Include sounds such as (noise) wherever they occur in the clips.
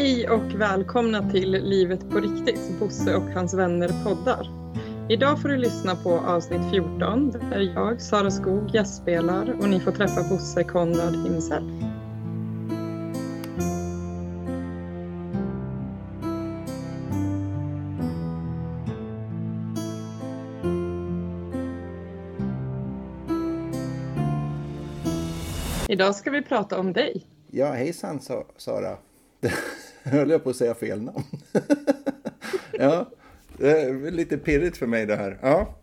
Hej och välkomna till Livet på riktigt, Bosse och hans vänner poddar. Idag får du lyssna på avsnitt 14 där jag, Sara Skog, gästspelar och ni får träffa Bosse Konrad himself. Idag ska vi prata om dig. Ja, hejsan Sara. (laughs) (laughs) Höll jag på att säga fel namn. (laughs) ja, det är lite pirrigt för mig det här. Ja,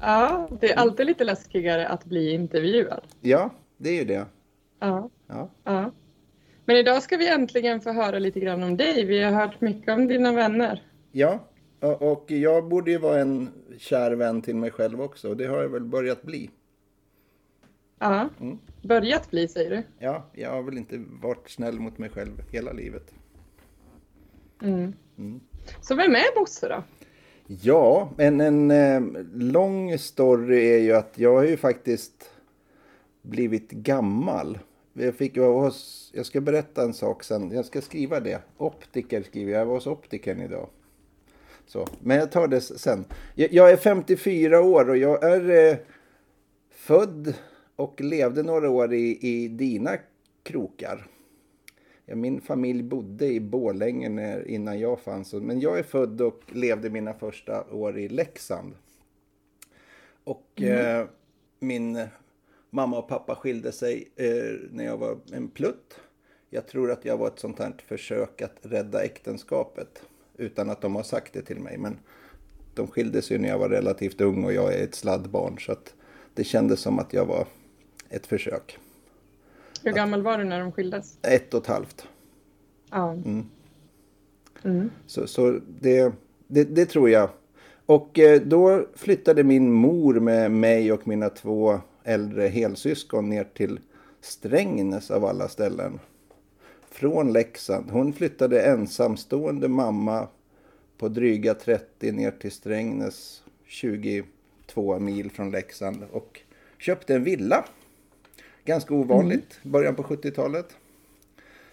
Ja, det är alltid lite läskigare att bli intervjuad. ja det är ju det. Ja, Ja, ja. Men idag ska vi äntligen få höra lite grann om dig. Vi har hört mycket om dina vänner. ja. Och och jag borde ju vara en kär vän till mig själv också. Och det har jag väl börjat bli. Ja, Mm. börjat bli säger du. Ja, jag har väl inte varit snäll mot mig själv hela livet. Mm. Mm. Så vem är Bosse då? Ja, men en eh, lång story är ju att jag har ju faktiskt blivit gammal. Jag, fick, jag, var jag ska berätta en sak sen. Jag ska skriva det. Optiker skriver jag. Jag var hos optikern idag. Så, men jag tar det sen. Jag, jag är 54 år och jag är eh, född och levde några år i, i dina krokar. Ja, min familj bodde i Borlänge när, innan jag fanns. Men jag är född och levde mina första år i Leksand. Och eh, min mamma och pappa skilde sig eh, när jag var en plutt. Jag tror att jag var ett sånt här försök att rädda äktenskapet. Utan att de har sagt det till mig. Men de skilde sig när jag var relativt ung och jag är ett sladdbarn. Så att det kändes som att jag var ett försök. Hur gammal var du när de skildes? Ett och ett halvt. Ja. Mm. Mm. Så, så det, det, det tror jag. Och eh, då flyttade min mor med mig och mina två äldre helsyskon ner till Strängnäs av alla ställen. Från Leksand. Hon flyttade ensamstående mamma på dryga 30 ner till Strängnäs 22 mil från Leksand och köpte en villa. Ganska ovanligt, början på 70-talet.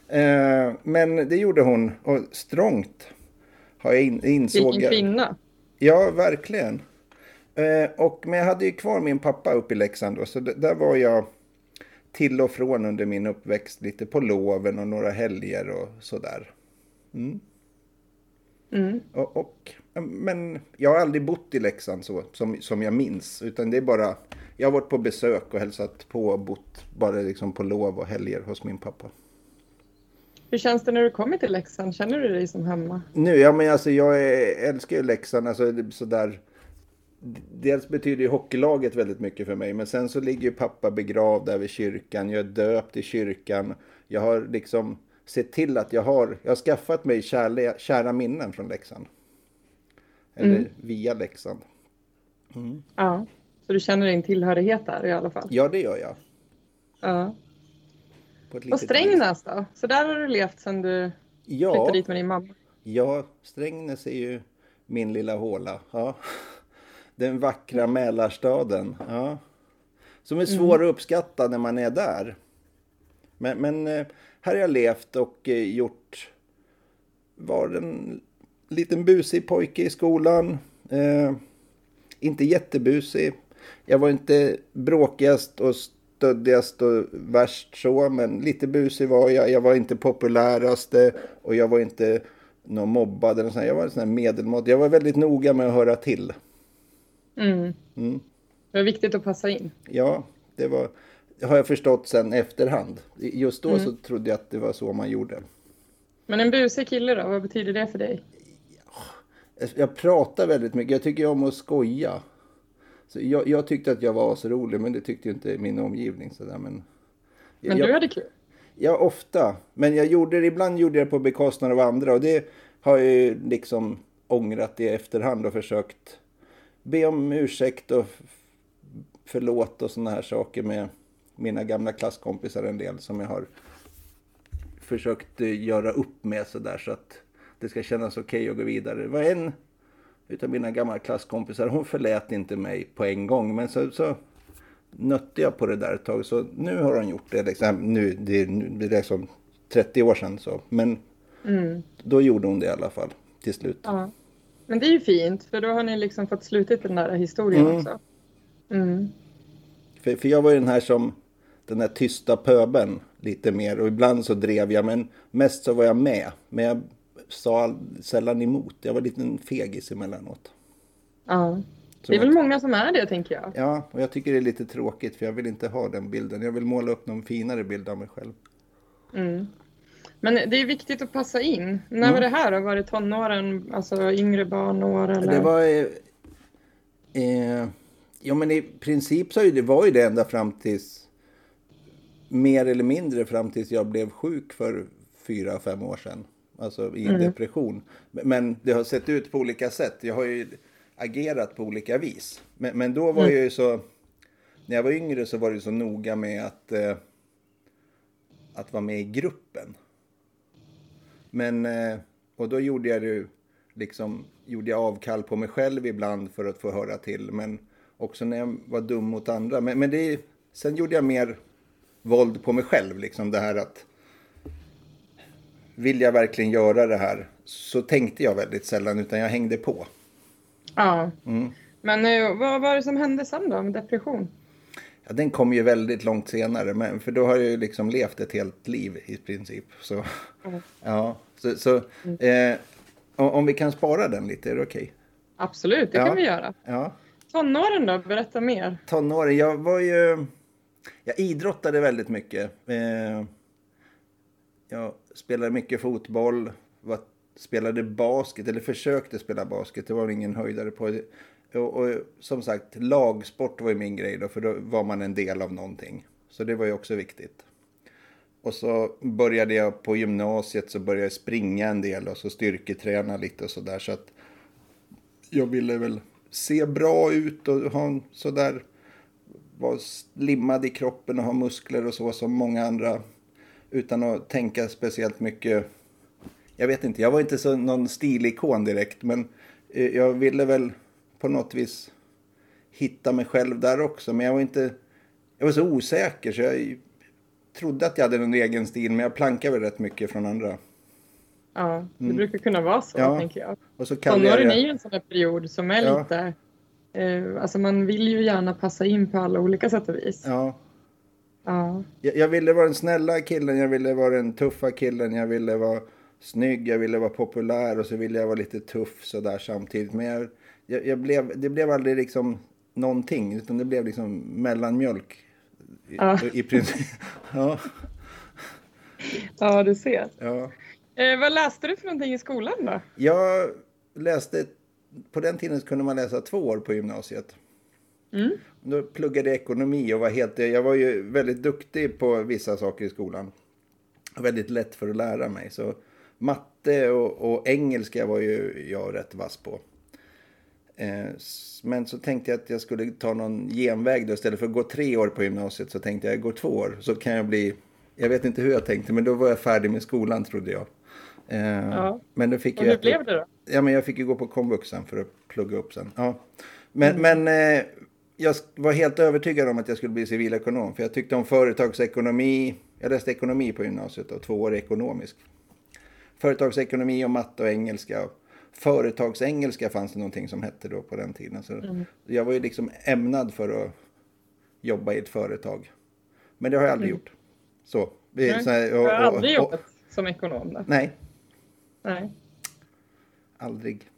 Eh, men det gjorde hon och strångt har jag in, insåg Vilken kvinna. Ja, verkligen. Eh, och, men jag hade ju kvar min pappa uppe i Leksand då, så där var jag till och från under min uppväxt. Lite på loven och några helger och sådär. Mm. Och, och, men jag har aldrig bott i Leksand så, som, som jag minns. Utan det är bara, jag har varit på besök och hälsat på och bott bara liksom på lov och helger hos min pappa. Hur känns det när du kommer till Leksand? Känner du dig som hemma? Nu, ja men alltså jag är, älskar ju Leksand, alltså det- sådär. Dels betyder ju hockeylaget väldigt mycket för mig, men sen så ligger ju pappa begravd där vid kyrkan. Jag är döpt i kyrkan. Jag har liksom sett till att jag har, jag har skaffat mig kärle, kära minnen från Leksand. Eller Mm. via Leksand. Ja. Så du känner din tillhörighet där i alla fall? Ja, det gör jag. Ja. Och. Strängnäs då? Så där har du levt sedan du Ja, flyttade dit med din mamma? ja, Strängnäs är ju min lilla håla. Ja. Den vackra Mälarstaden. Ja. Som är svår att uppskatta när man är där. Men, men eh, här har jag levt och eh, gjort... Var en liten busig pojke i skolan. Eh, inte jättebusig. Jag var inte bråkigast och stöddigast och värst så, men lite busig var jag. Jag var inte populäraste och jag var inte någon mobbad eller sånt. Jag var en sån här medelmått. Jag var väldigt noga med att höra till. Mm. Mm. Det var viktigt att passa in. Ja, det var, har jag förstått sen efterhand. Just då så trodde jag att det var så man gjorde. Men en busig kille då? Vad betyder det för dig? Jag pratar väldigt mycket. Jag tycker om att skoja. Så jag, jag tyckte att jag var så rolig, men det tyckte ju inte min omgivning. Så där, men Men jag, du hade kul? Ja, ofta. Men jag gjorde det, ibland gjorde jag det på bekostnad av andra. Och det har jag ju liksom ångrat i efterhand och försökt be om ursäkt och förlåt och sådana här saker med mina gamla klasskompisar en del som jag har försökt eh, göra upp med sådär så att det ska kännas okej att gå vidare. Det var en utav mina gamla klasskompisar, hon förlät inte mig på en gång men så, så nötte jag på det där ett tag. Så nu har han gjort det. Liksom, nu, det, är- nu, det är liksom 30 år sedan. Så. Men Mm. Då gjorde hon det i alla fall till slut. Ja. Men det är ju fint, för då har ni liksom fått slutit den där historien Mm. också. Mm. För, för jag var ju den här som den där tysta pöben lite mer och ibland så drev jag men mest så var jag med. Men jag sa all, sällan emot. Jag var lite en fegis emellanåt. Ja. Det är väl många som är det, tänker jag. Ja, och jag tycker det är lite tråkigt för jag vill inte ha den bilden. Jag vill måla upp någon finare bild av mig själv. Mm. Men det är viktigt att passa in. När Mm. var det här då? Var det tonåren, alltså yngre barnår eller? Det var... Eh, eh, ja men i princip så det, var ju det ända fram tills... Mer eller mindre fram tills jag blev sjuk för fyra, fem år sedan. Alltså i Mm. depression. Men det har sett ut på olika sätt. Jag har ju agerat på olika vis. Men, men då var Mm. jag ju så... När jag var yngre så var det så noga med att... Eh, att vara med i gruppen. Men, eh, och då gjorde jag det liksom, gjorde jag avkall på mig själv ibland för att få höra till. Men också när jag var dum mot andra. Men, men det, sen gjorde jag mer våld på mig själv, liksom det här att vill jag verkligen göra det här så tänkte jag väldigt sällan utan jag hängde på. Ja. Mm. Men vad var det som hände sen då med depression? Ja, den kom ju väldigt långt senare, men för då har jag ju liksom levt ett helt liv i princip. Så, Mm. ja, så, så eh, om vi kan spara den lite, är det okej? Absolut, det Ja. kan vi göra. Ja. Tonåren då? Berätta mer. tonåren, jag var ju... Jag idrottade väldigt mycket. Eh, jag spelade mycket fotboll, var, spelade basket, eller försökte spela basket, det var ingen höjdare på det. Och, och som sagt, lagsport var ju min grej då, för då var man en del av någonting. Så det var ju också viktigt. Och så började jag på gymnasiet så började jag springa en del och så styrketräna lite och sådär. Så att jag ville väl se bra ut och ha en sådär vara slimmad i kroppen och ha muskler och så som många andra utan att tänka speciellt mycket. Jag vet inte, jag var inte så någon stilikon direkt men eh, jag ville väl på något vis hitta mig själv där också men jag var inte jag var så osäker så jag trodde att jag hade någon egen stil men jag plankade väl rätt mycket från andra. Ja, det brukar kunna vara så, Mm. Ja. tänker jag. Och så Tonåren jag är ju en sån där period som är Ja. lite... Eh, alltså man vill ju gärna passa in på alla olika sätt och vis. Ja, Ja. Jag, jag ville vara den snälla killen, jag ville vara den tuffa killen, jag ville vara snygg, jag ville vara populär och så ville jag vara lite tuff sådär samtidigt. Men jag, jag, jag blev, det blev aldrig liksom någonting, utan det blev liksom mellanmjölk. I, Ja. i princip. (laughs) Ja, ja, du ser. ja. Eh, vad läste du för någonting i skolan då? Jag läste, på den tiden kunde man läsa två år på gymnasiet. Mm. Då pluggade jag ekonomi och var helt, jag var ju väldigt duktig på vissa saker i skolan. Väldigt lätt för att lära mig. Så matte och, och engelska var ju jag rätt vass på. Eh, men så tänkte jag att jag skulle ta någon genväg då. Istället för att gå tre år på gymnasiet så tänkte jag gå två år. Så kan jag bli, jag vet inte hur jag tänkte men då var jag färdig med skolan trodde jag. Eh, Ja. Men då fick Och jag hur blev det då? Ja, men jag fick ju gå på komvux sen för att plugga upp sen. Ja. Men, men eh, jag var helt övertygad om att jag skulle bli civilekonom. För jag tyckte om företagsekonomi. Jag läste ekonomi på gymnasiet och två år ekonomisk. Företagsekonomi och matte och engelska. Företagsengelska fanns det någonting som hette då på den tiden. Så Jag var ju liksom ämnad för att jobba i ett företag. Men det har jag aldrig gjort. Så. Nej, så här, Jag har och- och- aldrig och- jobbat som ekonom då. Nej, Nej. aldrig.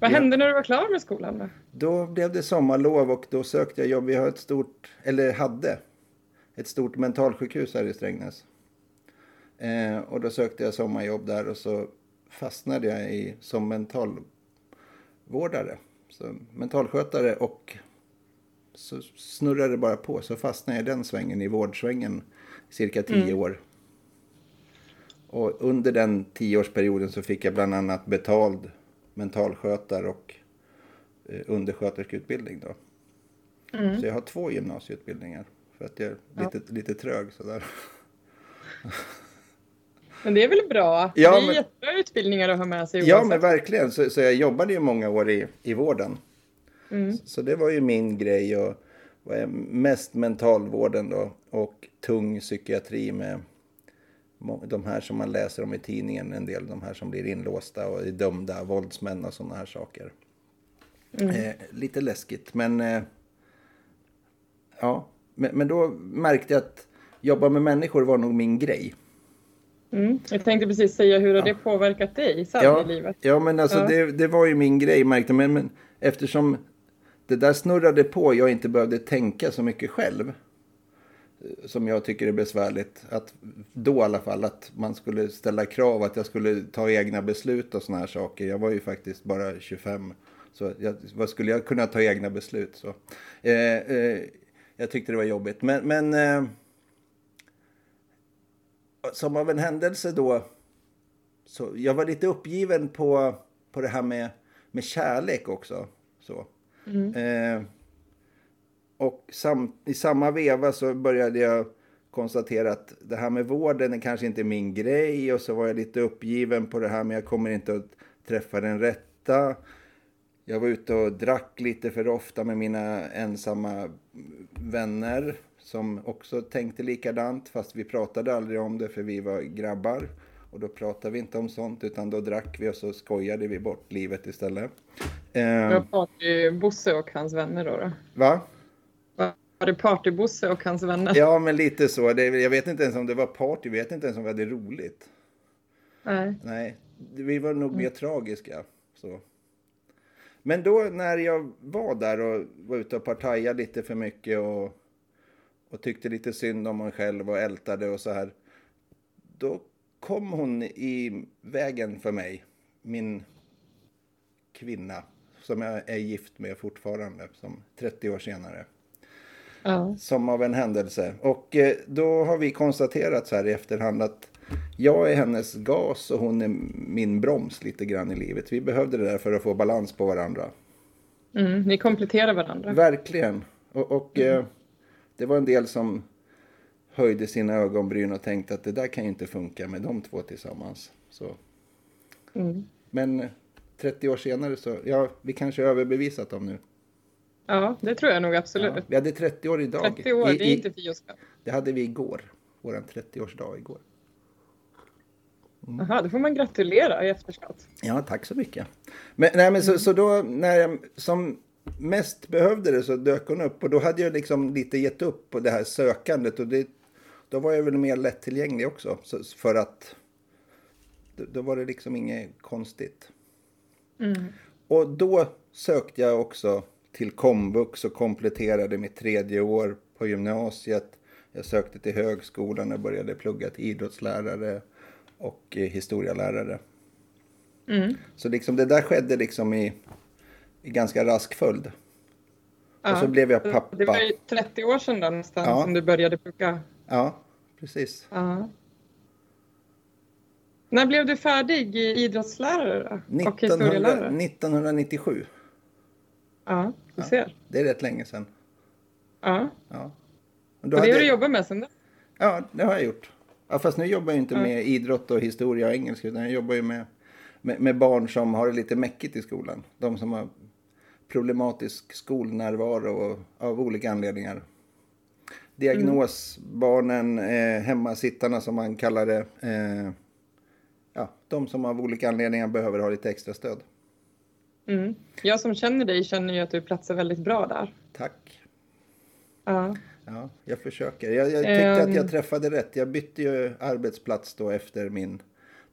Vad Ja. hände när du var klar med skolan då? Då blev det sommarlov och då sökte jag jobb. Vi har ett stort, eller hade, ett stort mentalsjukhus här i Strängnäs. Eh, och då sökte jag sommarjobb där och så fastnade jag i, som mentalvårdare. Så mentalskötare och så snurrade det bara på. Så fastnade jag i den svängen, i vårdsvängen, cirka tio år. Och under den tioårsperioden så fick jag bland annat betald mentalskötare och eh, undersköterskeutbildning då. Mm. Så jag har två gymnasieutbildningar. För att jag är lite, lite trög sådär. (laughs) Men det är väl bra? Ja, det är men- jättebra utbildningar att ha med sig Ja men verkligen. Så, så jag jobbade ju många år i, i vården. Mm. Så det var ju min grej. Och, och mest mentalvården då. Och tung psykiatri med de här som man läser om i tidningen, en del de här som blir inlåsta och är dömda, våldsmän och sådana här saker. Mm. Eh, lite läskigt, men eh, ja, men, men, då märkte jag att jobba med människor var nog min grej. Mm. Jag tänkte precis säga, hur har ja. det påverkat dig sen ja, i livet? Ja, men alltså ja. Det, det var ju min grej märkte men, men eftersom det där snurrade på, jag inte behövde tänka så mycket själv som jag tycker är besvärligt. Att, då i alla fall, att man skulle ställa krav, att jag skulle ta egna beslut och såna här saker. Jag var ju faktiskt bara 25. Så jag, vad skulle jag kunna ta egna beslut? Så, eh, eh, jag tyckte det var jobbigt. Men, men eh, som av en händelse då, så jag var lite uppgiven på, på det här med, med kärlek också. Så. Mm. Eh, och sam, i samma veva så började jag konstatera att det här med vården är kanske inte min grej. Och så var jag lite uppgiven på det här, men jag kommer inte att träffa den rätta. Jag var ute och drack lite för ofta med mina ensamma vänner som också tänkte likadant, fast vi pratade aldrig om det för vi var grabbar. Och då pratade vi inte om sånt, utan då drack vi och så skojade vi bort livet istället. Vad party Bosse och hans vänner då? då? Va? Var det Party-Bosse och hans vänner? Ja, men lite så. Det, jag vet inte ens om det var party. Jag vet inte ens om vi hade roligt. Nej. Nej, vi var nog mer tragiska. Så. Men då när jag var där och var ute och partajade lite för mycket och, och tyckte lite synd om mig själv och ältade och så här. Då kom hon i vägen för mig, min kvinna som jag är gift med fortfarande, som 30 år senare. Ja. Som av en händelse. Och eh, då har vi konstaterat så här i efterhand att jag är hennes gas och hon är min broms lite grann i livet. Vi behövde det där för att få balans på varandra. Mm, ni kompletterar varandra. Verkligen. Och, och mm. eh, det var en del som höjde sina ögonbryn och tänkte att det där kan ju inte funka med de två tillsammans. Så. Mm. Men 30 år senare så, ja, vi kanske har överbevisat dem nu. Ja, det tror jag nog absolut. Ja, vi hade 30 år idag. 30 år, I, det är inte fy Det hade vi igår. Vår 30-årsdag igår. Mm. Då får man gratulera i efterskott. Ja, tack så mycket. Men, nej, men så, mm. så då när jag som mest behövde det så dök hon upp och då hade jag liksom lite gett upp på det här sökandet och det, då var jag väl mer lättillgänglig också så, för att då, då, var det liksom inget konstigt. Mm. Och då sökte jag också till komvux och kompletterade mitt tredje år på gymnasiet. Jag sökte till högskolan och började plugga till idrottslärare och eh, historielärare. Mm. Så liksom det där skedde liksom i, i ganska rask följd. Ja, och så blev jag pappa. Det var ju 30 år sedan då nästan ja. som du började plugga. Ja, precis. Ja. När blev du färdig idrottslärare då? 1900, och historielärare? 1997. Ja, du ser. Ja, det är rätt länge sedan. Ja. ja. Och, det har du jobbat med sen då? Ja, det har jag gjort. Ja, fast nu jobbar jag inte ja. med idrott och historia och engelska utan jag jobbar ju med, med, med, barn som har det lite mäckigt i skolan. De som har problematisk skolnärvaro och, av olika anledningar. Diagnosbarnen, eh, hemmasittarna som man kallar det. Eh, ja, de som av olika anledningar behöver ha lite extra stöd. Mm. Jag som känner dig känner ju att du platsar väldigt bra där. Tack. Ja. Ja, jag försöker. Jag, jag tyckte um, att jag ehm. träffade rätt. Jag bytte ju arbetsplats då efter min,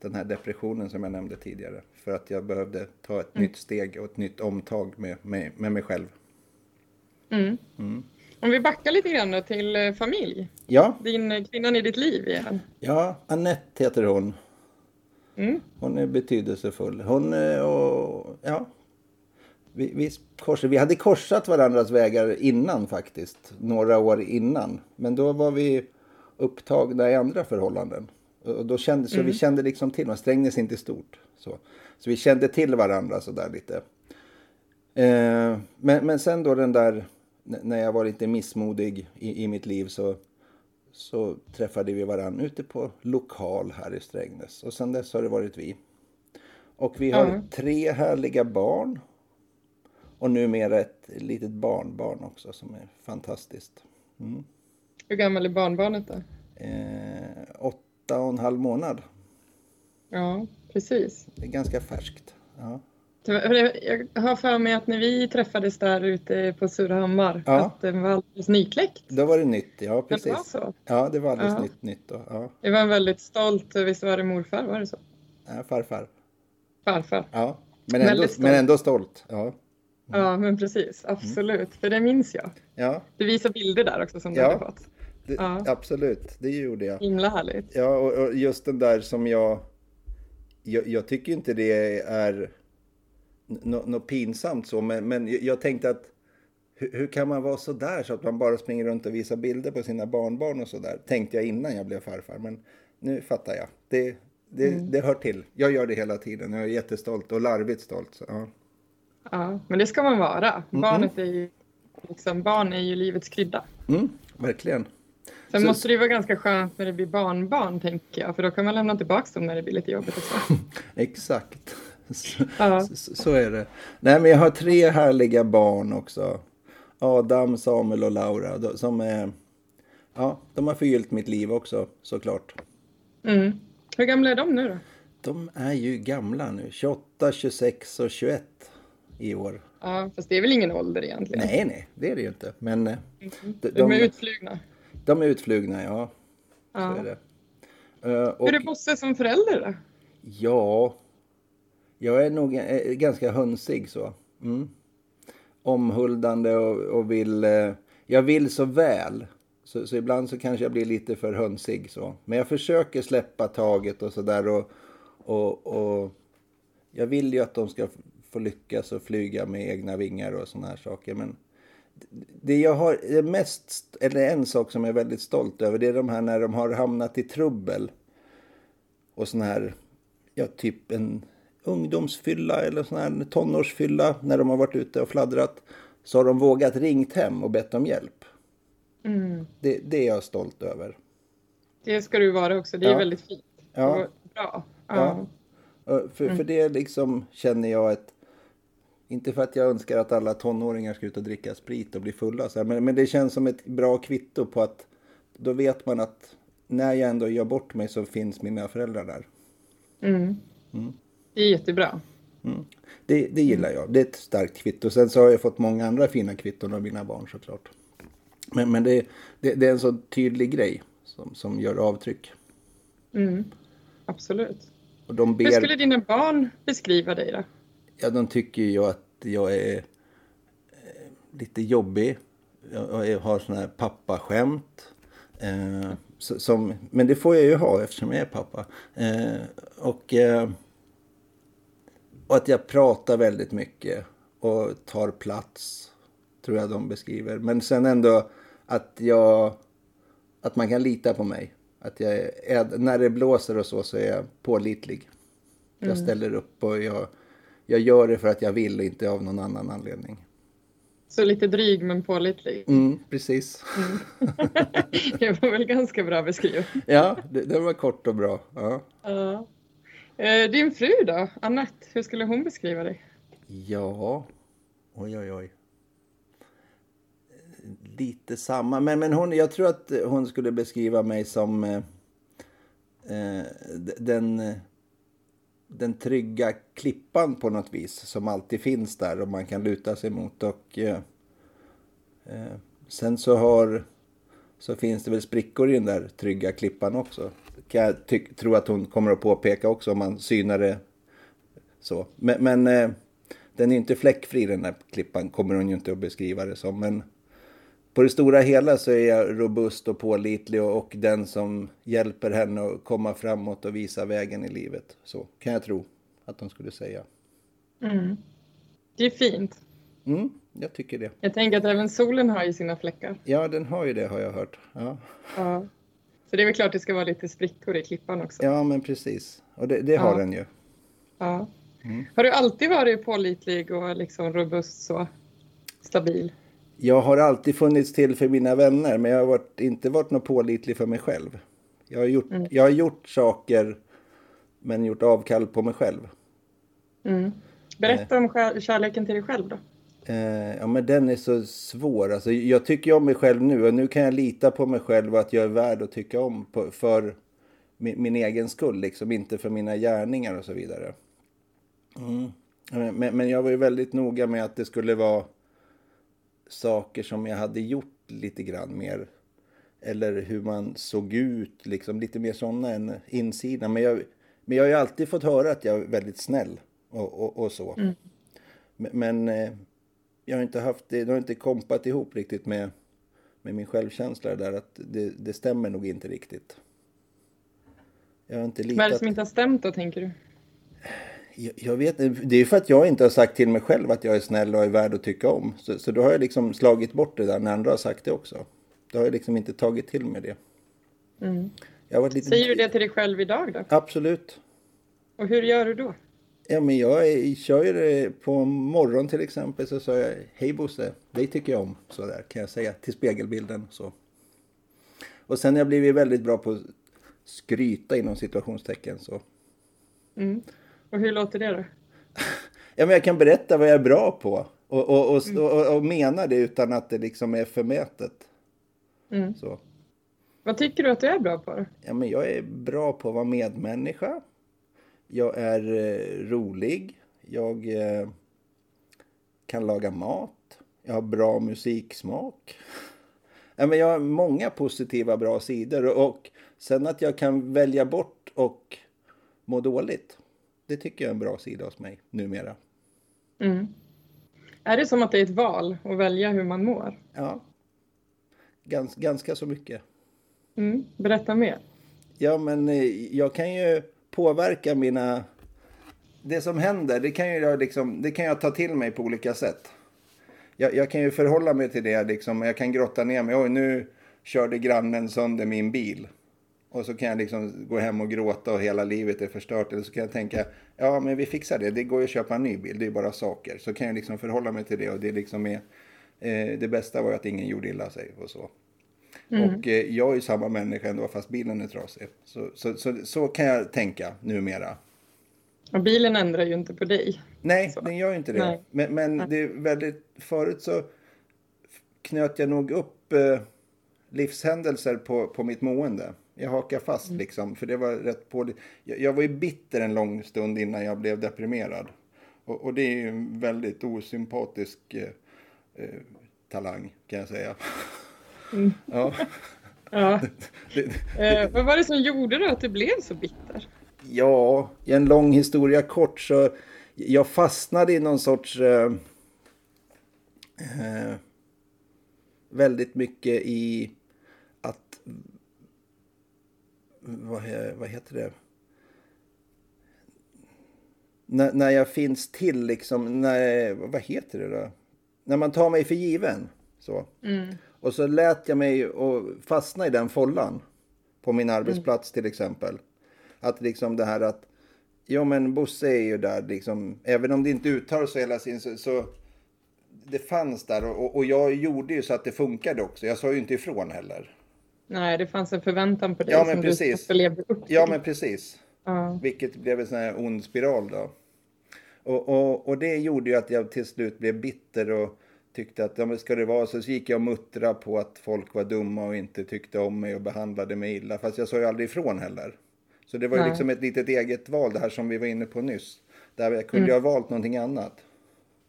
den här depressionen som jag nämnde tidigare. För att jag behövde ta ett mm. nytt steg och ett nytt omtag med, med, med mig själv. Mm. Mm. Om vi backar lite grann då till eh, familj. Ja. Din eh, kvinnan i ditt liv igen. Ja, Annette heter hon. Mm. Hon är betydelsefull. Hon eh, och ja, vi, vi, korsade, vi hade korsat varandras vägar innan faktiskt, några år innan. Men då var vi upptagna i andra förhållanden. Och då kände, så mm. vi kände liksom till varandra, Strängnäs inte stort. Så, så vi kände till varandra sådär lite. Eh, men, men sen då den där, när jag var lite missmodig i, i mitt liv så, så träffade vi varandra ute på lokal här i Strängnäs. Och sen dess har det varit vi. Och vi har mm. tre härliga barn och numera ett litet barnbarn också som är fantastiskt. Mm. Hur gammal är barnbarnet då? Eh, åt, åtta och en halv månad. Ja, precis. Det är ganska färskt. Ja. Jag har för mig att när vi träffades där ute på Surahammar, Ja. att den var alldeles nykläckt. Då var det nytt, ja Det var precis. så. Ja, det var alldeles Ja. nytt nytt då. Ja. Det var en väldigt stolt, visst var det morfar, var det så? Ja, farfar. Farfar. Ja. Men ändå, men ändå stolt. Ja. Ja, men precis, absolut, för det minns jag. Ja, Du visar bilder där också som du Ja. hade fått. det, Ja. absolut. Det gjorde jag. Himla härligt. Ja, och, och just den där som jag, jag... Jag tycker inte det är något nå pinsamt så, men, men jag- tänkte att hur, hur kan man vara så där så att man bara springer runt och visar bilder på sina barnbarn och så där? Tänkte jag innan jag blev farfar, men nu fattar jag. Det, det, det hör till. Jag gör det hela tiden. Jag är jättestolt och larvigt stolt. Så, ja. Ja, men det ska man vara. Barnet är ju, liksom, barn är ju livets krydda. Mm, verkligen. Sen Så- måste det ju vara ganska skönt när det blir barnbarn, tänker jag. För då kan man lämna tillbaka dem när det blir lite jobbigt också. (laughs) Exakt. Så, Ja. så, så är det. Nej, men jag har tre härliga barn också. Adam, Samuel och Laura. de- Som är, ja, de har förgyllt mitt liv också, såklart. Mm. Hur gamla är de nu då? De är ju gamla nu. 28, 26 och 21 i år. Ja, fast det är väl ingen ålder egentligen? Nej, nej, det är det ju inte. Men eh, de, De, de, är utflugna. de är utflugna, ja. Så Ja. är det. Eh, och, Hur är Bosse som förälder då? Ja, jag är nog eh, ganska hönsig så. Mm. Omhuldande och, och vill... Eh, jag vill så väl. Så, så ibland så kanske jag blir lite för hönsig så. Men jag försöker släppa taget och sådär och, och, och jag vill ju att de ska få lyckas och flyga med egna vingar och sådana här saker. Men det jag har det mest, eller en sak som jag är väldigt stolt över, det är de här när de har hamnat i trubbel. Och sån här, ja typ en ungdomsfylla eller sån här tonårsfylla när de har varit ute och fladdrat. Så har de vågat ringt hem och bett om hjälp. Mm. Det, det är jag stolt över. Det ska du vara också. Det är Ja. väldigt fint. Ja. Bra. Ja. Ja. För, för det liksom känner jag ett... Inte för att jag önskar att alla tonåringar ska ut och dricka sprit och bli fulla, så här, men, men det känns som ett bra kvitto på att då vet man att när jag ändå gör bort mig så finns mina föräldrar där. Mm. Det är jättebra. Mm. Det, det gillar jag. Det är ett starkt kvitto. Sen så har jag fått många andra fina kvitton av mina barn såklart. Men, men det, det, det är en så tydlig grej som, som gör avtryck. Mm. Absolut. De Hur ber... skulle dina barn beskriva dig då? Ja, de tycker ju att jag är eh, lite jobbig. Jag har såna här pappaskämt. Eh, som, men det får jag ju ha eftersom jag är pappa. Eh, och, eh, och att jag pratar väldigt mycket och tar plats. Tror jag de beskriver. Men sen ändå att jag... Att man kan lita på mig. Att jag är, när det blåser och så, så är jag pålitlig. Jag ställer upp och jag, jag gör det för att jag vill och inte av någon annan anledning. Så lite dryg men pålitlig. Mm, precis. (laughs) Det var väl ganska bra beskrivet. Ja, det, det var kort och bra. Ja. Ja. Eh, Din fru då, Annette, hur skulle hon beskriva dig? ja, oj oj oj. Lite samma, men, men hon, jag tror att hon skulle beskriva mig som eh, eh, den, eh, den trygga klippan på något vis som alltid finns där och man kan luta sig mot. Och, eh, eh, sen så har så finns det väl sprickor i den där trygga klippan också. Kan jag ty- tro att hon kommer att påpeka också om man synar det så. Men, men eh, den är inte fläckfri den där klippan kommer hon ju inte att beskriva det som. Men på det stora hela så är jag robust och pålitlig och, och den som hjälper henne att komma framåt och visa vägen i livet. Så kan jag tro att de skulle säga. Mm. Det är fint. Mm, jag tycker det. Jag tänker att även solen har ju sina fläckar. Ja, den har ju det har jag hört. Ja, Ja. Så det är väl klart det ska vara lite sprickor i klippan också. ja men precis. Och det, det har Ja. den ju. Ja. Har du alltid varit pålitlig och liksom robust så? Stabil? Jag har alltid funnits till för mina vänner, men jag har varit, inte varit något pålitlig för mig själv. Jag har, gjort, jag har gjort saker, men gjort avkall på mig själv. Mm. Berätta om kär- kärleken till dig själv då. Eh, ja, men den är så svår. Alltså, jag tycker om mig själv nu och nu kan jag lita på mig själv och att jag är värd att tycka om på, för min, min egen skull, liksom inte för mina gärningar och så vidare. Mm. Men, men jag var ju väldigt noga med att det skulle vara saker som jag hade gjort lite grann mer. Eller hur man såg ut, liksom lite mer sådana än insidan. Men jag, men jag har ju alltid fått höra att jag är väldigt snäll och, och, och så. Mm. Men, men eh, jag har inte haft det, det har inte kompat ihop riktigt med, med min självkänsla där att det, det stämmer nog inte riktigt. Jag har inte litat... Vad är det som inte har stämt då tänker du? Jag, vet det är för att jag inte har sagt till mig själv att jag är snäll och är värd att tycka om. Så, så då har jag liksom slagit bort det där när andra har sagt det också. Då har jag liksom inte tagit till mig det. Mm. Lite... Säger du det till dig själv idag då? Absolut. Och hur gör du då? Ja, men jag är, kör ju det på morgon till exempel så sa jag Hej Bosse, dig tycker jag om. Så där kan jag säga till spegelbilden. Så. Och sen har jag blivit väldigt bra på att skryta inom situationstecken. Så. Mm. Och hur låter det då? (laughs) ja, men jag kan berätta vad jag är bra på. Och, och, och, mm. och, och mena det utan att det liksom är förmätet. Mm. Så. Vad tycker du att du är bra på? Ja, men jag är bra på att vara medmänniska. Jag är eh, rolig. Jag eh, kan laga mat. Jag har bra musiksmak. (laughs) Ja, men jag har många positiva bra sidor. Och sen att jag kan välja bort och må dåligt. Det tycker jag är en bra sida hos mig numera. Mm. Är det som att det är ett val att välja hur man mår? Ja. Gans, ganska så mycket. Mm. Berätta mer. Ja, men eh, jag kan ju påverka mina... Det som händer, det kan, jag liksom, det kan jag ta till mig på olika sätt. Jag, jag kan ju förhålla mig till det, liksom, jag kan grotta ner mig. Oj, nu körde grannen sönder min bil. Och så kan jag liksom gå hem och gråta och hela livet är förstört. Eller så kan jag tänka, ja men vi fixar det, det går ju att köpa en ny bil, det är bara saker. Så kan jag liksom förhålla mig till det och det liksom är, eh, det bästa var ju att ingen gjorde illa sig och så. Mm. Och eh, jag är ju samma människa ändå fast bilen är trasig. Så, så, så, så kan jag tänka numera. Och bilen ändrar ju inte på dig. Nej, så. den gör ju inte det. Nej. Men, men Nej. det är väldigt, förut så knöt jag nog upp eh, livshändelser på, på mitt mående. Jag hakar fast mm. liksom, för det var rätt på. Jag, jag var ju bitter en lång stund innan jag blev deprimerad. Och, och det är ju en väldigt osympatisk eh, eh, talang kan jag säga. Mm. (laughs) Ja. ja. (laughs) eh, vad var det som gjorde då att du blev så bitter? Ja, i en lång historia kort så jag fastnade i någon sorts eh, eh, väldigt mycket i att vad, vad heter det? När, när jag finns till liksom, när, vad heter det då? När man tar mig för given. Så. Mm. Och så lät jag mig och fastna i den follan. På min mm. arbetsplats mm. till exempel. Att liksom det här att, ja men Bosse är ju där liksom, även om det inte uttalas så hela tiden så, så det fanns där och, och jag gjorde ju så att det funkade också. Jag sa ju inte ifrån heller. Nej, det fanns en förväntan på dig ja, men som precis. du levde upp till. Ja, men precis. Ja. Vilket blev en sån här ond spiral då. Och, och, och det gjorde ju att jag till slut blev bitter och tyckte att ja, men ska det vara så, så gick jag och muttra på att folk var dumma och inte tyckte om mig och behandlade mig illa. Fast jag sa ju aldrig ifrån heller. Så det var ju liksom ett litet eget val, det här som vi var inne på nyss. Där jag kunde mm. ha valt någonting annat.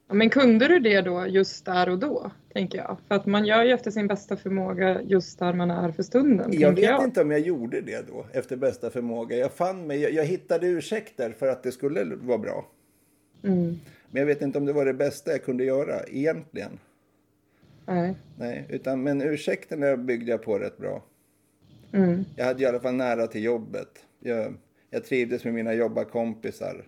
Men kunde du det då just där och då, tänker jag? För att man gör ju efter sin bästa förmåga just där man är för stunden. Jag vet jag. inte om jag gjorde det då, efter bästa förmåga. Jag fann mig, jag, jag hittade ursäkter för att det skulle vara bra. Mm. Men jag vet inte om det var det bästa jag kunde göra egentligen. Nej. Nej, utan, men ursäkterna byggde jag på rätt bra. Mm. Jag hade i alla fall nära till jobbet. Jag, jag trivdes med mina jobbarkompisar.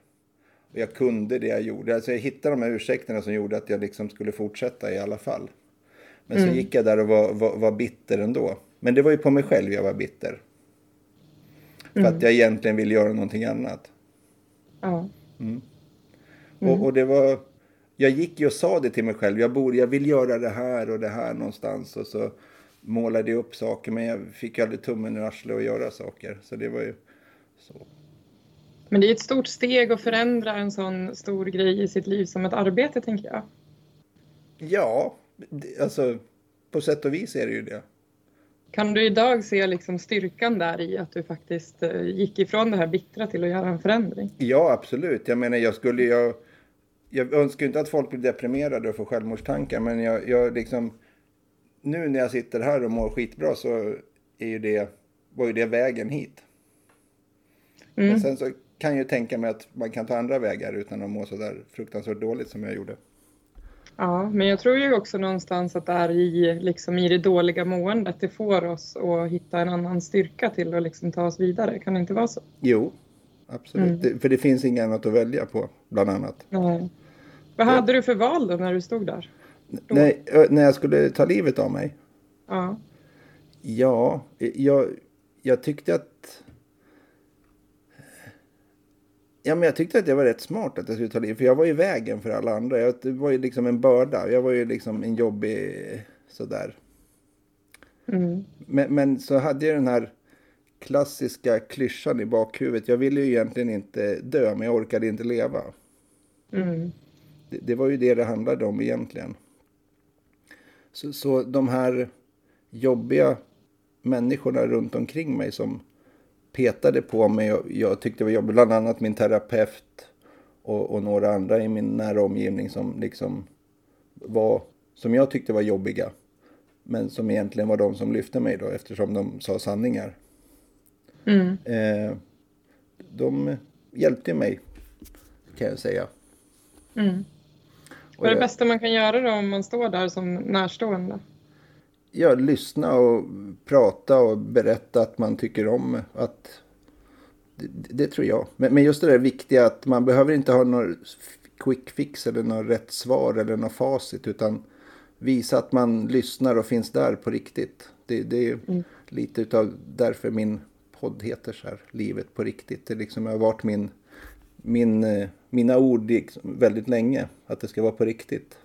Och jag kunde det jag gjorde. Alltså jag hittade de här ursäkterna som gjorde att jag liksom skulle fortsätta i alla fall. Men mm. så gick jag där och var, var, var, bitter ändå. Men det var ju på mig själv jag var bitter. För mm. att jag egentligen ville göra någonting annat. Ja. Mm. Och, mm. och, det var... Jag gick ju och sa det till mig själv. Jag, borde, jag vill göra det här och det här någonstans. Och så målade jag upp saker. Men jag fick ju aldrig tummen ur arslet att göra saker. Så det var ju så. Men det är ett stort steg att förändra en sån stor grej i sitt liv som ett arbete, tänker jag. Ja, alltså på sätt och vis är det ju det. Kan du idag se liksom styrkan där i att du faktiskt eh, gick ifrån det här bittra till att göra en förändring? Ja, absolut. Jag menar, jag skulle jag, jag önskar inte att folk blir deprimerade och får självmordstankar, men jag, jag liksom nu när jag sitter här och mår skitbra så är ju det, var ju det vägen hit. Mm. Men sen så kan ju tänka mig att man kan ta andra vägar utan att må så där fruktansvärt dåligt som jag gjorde. Ja, men jag tror ju också någonstans att det är i, liksom, i det dåliga måendet det får oss att hitta en annan styrka till att liksom ta oss vidare. Kan det inte vara så? Jo, absolut. Mm. Det, för det finns inget annat att välja på, bland annat. Nej. Vad hade du för val då när du stod där? Nej, när jag skulle ta livet av mig? Ja. Ja, jag, jag tyckte att... Ja, men jag tyckte att det var rätt smart att jag skulle ta livet. För jag var i vägen för alla andra. Jag, det var ju liksom en börda. Jag var ju liksom en jobbig sådär. Mm. Men, men så hade jag den här klassiska klyschan i bakhuvudet. Jag ville ju egentligen inte dö, men jag orkade inte leva. Mm. Det, det, var ju det det handlade om egentligen. Så, så de här jobbiga människorna runt omkring mig som petade på mig och jag tyckte det var jobbigt. Bland annat min terapeut och, och, några andra i min nära omgivning som liksom var, som jag tyckte var jobbiga. Men som egentligen var de som lyfte mig då eftersom de sa sanningar. Mm. Eh, de hjälpte mig kan jag säga. Mm. Vad är det bästa man kan göra då om man står där som närstående? Ja, lyssna och prata och berätta att man tycker om att det, det tror jag. Men, men, just det där viktiga att man behöver inte ha någon quick fix eller något rätt svar eller något facit utan visa att man lyssnar och finns där på riktigt. Det, det är mm. lite utav därför min podd heter så här, Livet på riktigt. Det liksom har varit min min, eh, mina ord väldigt länge. Att det ska vara på riktigt.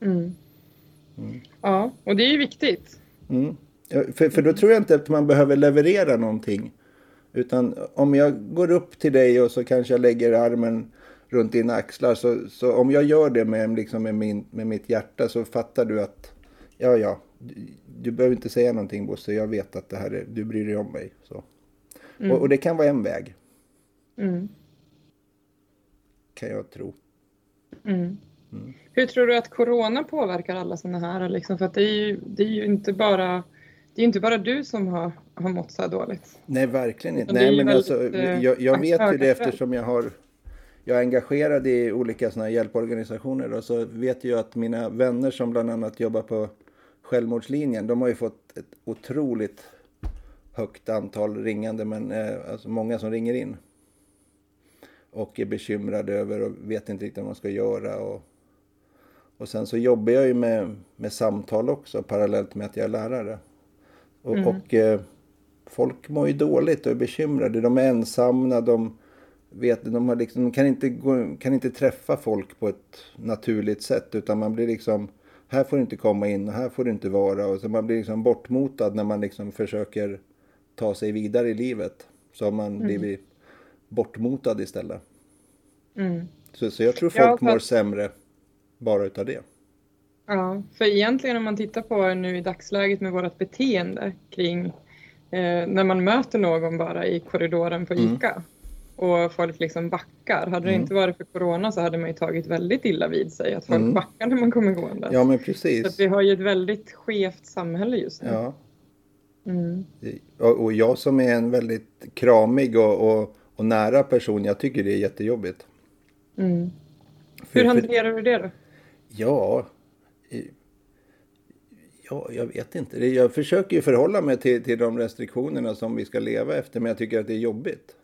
Mm. Mm. Ja, och det är ju viktigt. Mm. För, för då tror jag inte att man behöver leverera någonting. Utan om jag går upp till dig och så kanske jag lägger armen runt dina axlar. Så, så om jag gör det med, liksom med, min, med mitt hjärta så fattar du att ja, ja, du, du behöver inte säga någonting Bosse. Jag vet att det här är, du bryr dig om mig. Så. Mm. Och, och, det kan vara en väg. Mm kan jag tro. Mm. Mm. Hur tror du att corona påverkar alla sådana här? Liksom? För det är ju, det är ju inte bara det är inte bara du som har, har mått så här dåligt. Nej, verkligen inte. Nej, men alltså, eh, jag, jag vet ju det eftersom jag har jag är engagerad i olika såna hjälporganisationer och så vet jag att mina vänner som bland annat jobbar på självmordslinjen, de har ju fått ett otroligt högt antal ringande, men eh, alltså många som ringer in och är bekymrad över och vet inte riktigt vad man ska göra. Och, och sen så jobbar jag ju med, med samtal också parallellt med att jag är lärare. Och, mm. och eh, folk mår ju dåligt och är bekymrade. De är ensamma, de, vet, de, liksom, de kan, inte gå, kan inte träffa folk på ett naturligt sätt utan man blir liksom här får du inte komma in och här får du inte vara. Och så man blir liksom bortmotad när man liksom försöker ta sig vidare i livet. Så har man mm. blivit bortmotad istället. Mm. Så, så jag tror folk ja, för... mår sämre bara utav det. Ja, för egentligen om man tittar på nu i dagsläget med vårt beteende kring eh, när man möter någon bara i korridoren på mm. ICA mm. och folk liksom backar. Hade det mm. inte varit för corona så hade man ju tagit väldigt illa vid sig att folk mm. backar när man kommer gående. Ja men precis. Så vi har ju ett väldigt skevt samhälle just nu. Ja. Mm. Och, och jag som är en väldigt kramig och, och och nära person, jag tycker det är jättejobbigt. Mm. Hur hanterar du det då? Ja, ja, jag vet inte. Jag försöker ju förhålla mig till, till de restriktionerna som vi ska leva efter, men jag tycker att det är jobbigt.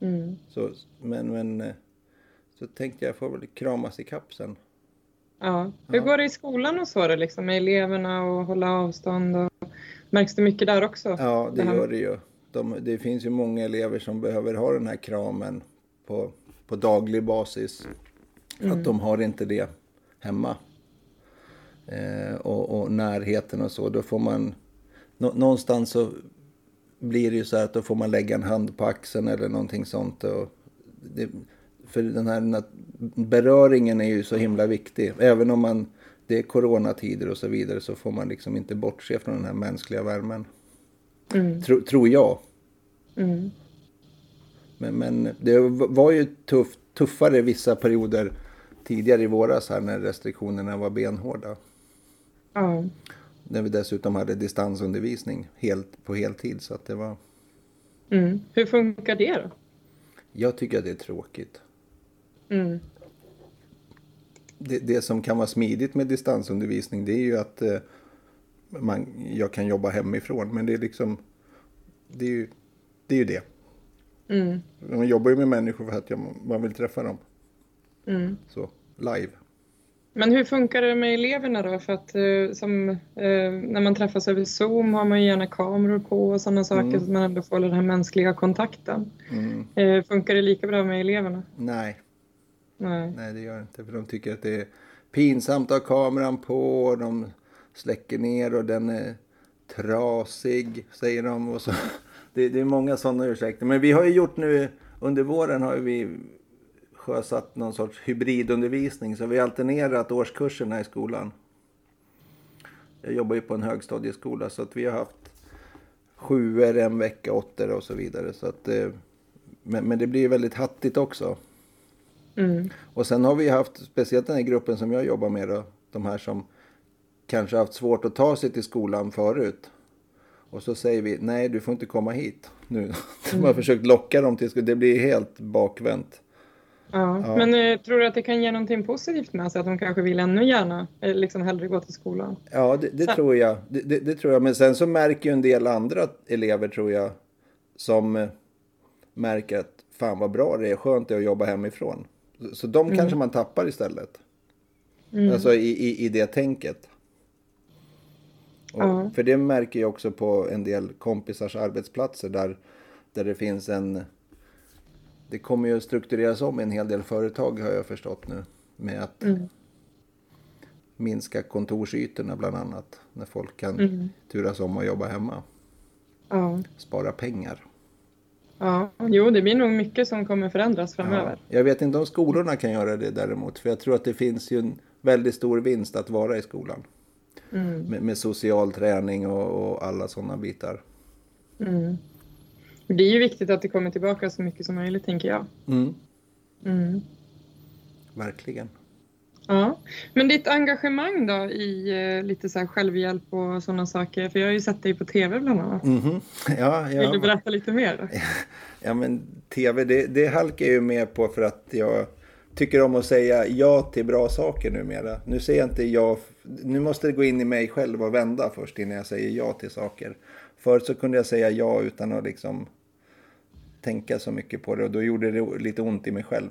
Mm. Så, men, men eh, så tänkte jag, får väl kramas i kapp sen. Ja. Hur går det i skolan och så då, liksom, med eleverna och hålla avstånd? Och... Märks det mycket där också? Ja, det, det gör det ju de, det finns ju många elever som behöver ha den här kramen på, på daglig basis. Mm. Att de har inte det hemma. Eh, och, och, närheten och så. Då får man... Nå, någonstans så blir det ju så här att då får man lägga en hand på axeln eller någonting sånt. Och det, för den här beröringen är ju så himla viktig. Även om man det är coronatider och så vidare så får man liksom inte bortse från den här mänskliga värmen. Mm. Tro, tror jag. Mm. Men, men det var ju tuff, tuffare vissa perioder tidigare i våras här när restriktionerna var benhårda. Ja. När vi dessutom hade distansundervisning helt, på heltid. Så att det var... Mm. Hur funkar det då? Jag tycker att det är tråkigt. Mm. Det, det som kan vara smidigt med distansundervisning det är ju att eh, man, jag kan jobba hemifrån. Men det är liksom... Det är ju det. Är ju det. Mm. Man jobbar ju med människor för att jag, man vill träffa dem. Mm. Så, live. Men hur funkar det med eleverna då? För att eh, som, eh, när man träffas över Zoom har man ju gärna kameror på och sådana saker Mm. så att man ändå får den här mänskliga kontakten. Mm. Eh, funkar det lika bra med eleverna? Nej, Nej. nej det gör det inte. För de tycker att det är pinsamt att ha kameran på. Och de släcker ner och den är trasig, säger de. Och så. (laughs) Det, det är många sådana ursäkter. Men vi har ju gjort nu, under våren har vi sjösatt någon sorts hybridundervisning. Så vi har alternerat årskurserna i skolan. Jag jobbar ju på en högstadieskola så att vi har haft sjuor en vecka, åttor och så vidare. Så att, eh, men, men det blir ju väldigt hattigt också. Mm. Och sen har vi haft, speciellt den här gruppen som jag jobbar med då, de här som kanske haft svårt att ta sig till skolan förut. Och så säger vi, nej du får inte komma hit nu. (laughs) De har försökt locka dem till skolan, det blir helt bakvänt. Ja. Ja. Men eh, tror du att det kan ge någonting positivt med sig? Att de kanske vill ännu gärna, eh, liksom hellre gå till skolan? Ja, det, det tror jag. Det, det, det tror jag. Men sen så märker ju en del andra elever tror jag som eh, märker att fan vad bra det är, skönt det är att jobba hemifrån. Så, så de kanske man tappar istället. Mm. Alltså i, i, i det tänket. Och, Ja. För det märker jag också på en del kompisars arbetsplatser där, där det finns en... Det kommer ju att struktureras om en hel del företag har jag förstått nu. Med att Mm. minska kontorsytorna bland annat. När folk kan Mm. turas om och jobba hemma. Ja. Spara pengar. ja, jo det blir nog mycket som kommer förändras Ja. framöver. Jag vet inte om skolorna kan göra det däremot. För jag tror att det finns ju en väldigt stor vinst att vara i skolan. Mm. Med, med social träning och, och alla sådana bitar. Mm. Det är ju viktigt att det kommer tillbaka så mycket som möjligt tänker jag. Mm, Mm. verkligen. Ja, men ditt engagemang då i eh, lite så här självhjälp och sådana saker, för jag har ju sett dig på tv bland annat. Mhm. Ja, Vill du ja, berätta lite mer? Då? (laughs) ja, men tv det, det halkar jag ju med på för att jag tycker om att säga ja till bra saker numera. Nu säger jag inte ja, nu måste det gå in i mig själv och vända först innan jag säger ja till saker. Förut så kunde jag säga ja utan att liksom tänka så mycket på det och då gjorde det lite ont i mig själv.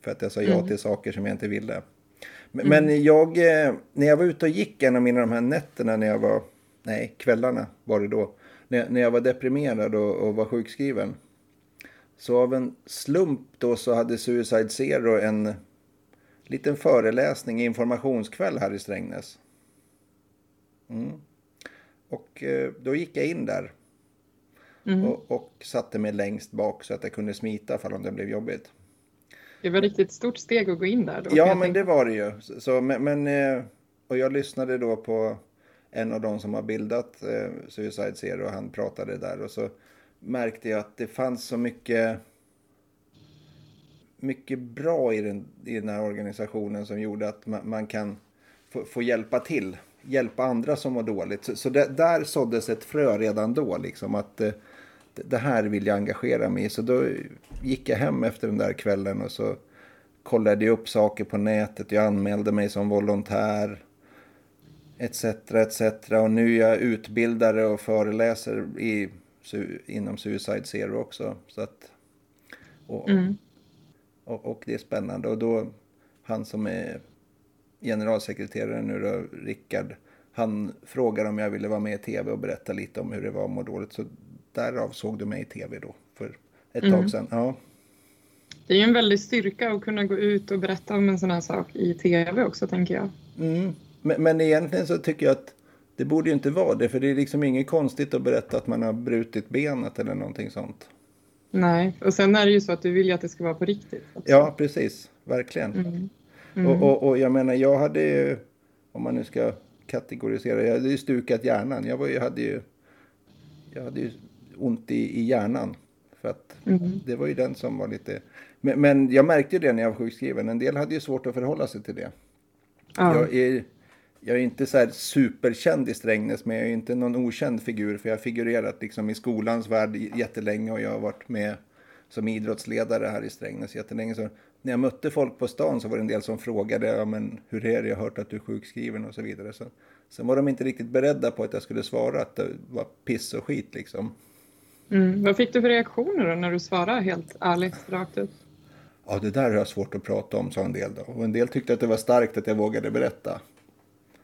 För att jag sa ja Mm. till saker som jag inte ville. Men, men jag, eh, när jag var ute och gick en av mina de här nätterna när jag var, nej kvällarna var det då. När, när jag var deprimerad och, och var sjukskriven. Så av en slump då så hade Suicide Zero en liten föreläsning, informationskväll här i Strängnäs. Mm. Och eh, då gick jag in där Mm. och, och satte mig längst bak så att jag kunde smita ifall det blev jobbigt. Det var riktigt stort steg att gå in där då. Ja, men tänka. det var det ju. Så, så, men, men, eh, och jag lyssnade då på en av de som har bildat eh, Suicide Zero och han pratade där och så märkte jag att det fanns så mycket mycket bra i den, i den här organisationen som gjorde att man, man kan få, få hjälpa till. Hjälpa andra som mår dåligt. Så, så det, där såddes ett frö redan då liksom att eh, det, det här vill jag engagera mig i. Så då gick jag hem efter den där kvällen och så kollade jag upp saker på nätet. Jag anmälde mig som volontär. Etc, etc. Och nu är jag utbildare och föreläser i, inom Suicide Zero också. Så att, och, Mm. och, och det är spännande. Och då, han som är generalsekreterare nu då, Rickard, han frågade om jag ville vara med i tv och berätta lite om hur det var att må dåligt. Så därav såg du mig i tv då, för ett Mm. tag sedan. Ja. Det är ju en väldig styrka att kunna gå ut och berätta om en sån här sak i tv också tänker jag. Mm. Men, men egentligen så tycker jag att det borde ju inte vara det, för det är liksom inget konstigt att berätta att man har brutit benet eller någonting sånt. Nej, och sen är det ju så att du vill ju att det ska vara på riktigt. också. Ja, precis. Verkligen. Mm. Mm. Och, och, och jag menar, jag hade ju, om man nu ska kategorisera. Jag hade ju stukat hjärnan. Jag, var, jag, hade, ju, jag hade ju ont i, i hjärnan. För att mm. det var ju den som var lite... Men, men, jag märkte det när jag var sjukskriven. En del hade ju svårt att förhålla sig till det. Ja. Jag, är, jag är inte så superkänd i Strängnäs, men jag är inte någon okänd figur. För jag har figurerat liksom i skolans värld jättelänge och jag har varit med som idrottsledare här i Strängnäs jättelänge. Så när jag mötte folk på stan så var det en del som frågade ja, men hur är det, jag har hört att du är sjukskriven och så vidare. Så, sen var de inte riktigt beredda på att jag skulle svara att det var piss och skit liksom. Mm. Vad fick du för reaktioner då när du svarade helt ärligt, rakt ut? Ja, det där har jag svårt att prata om, sa en del då. Och en del tyckte att det var starkt att jag vågade berätta.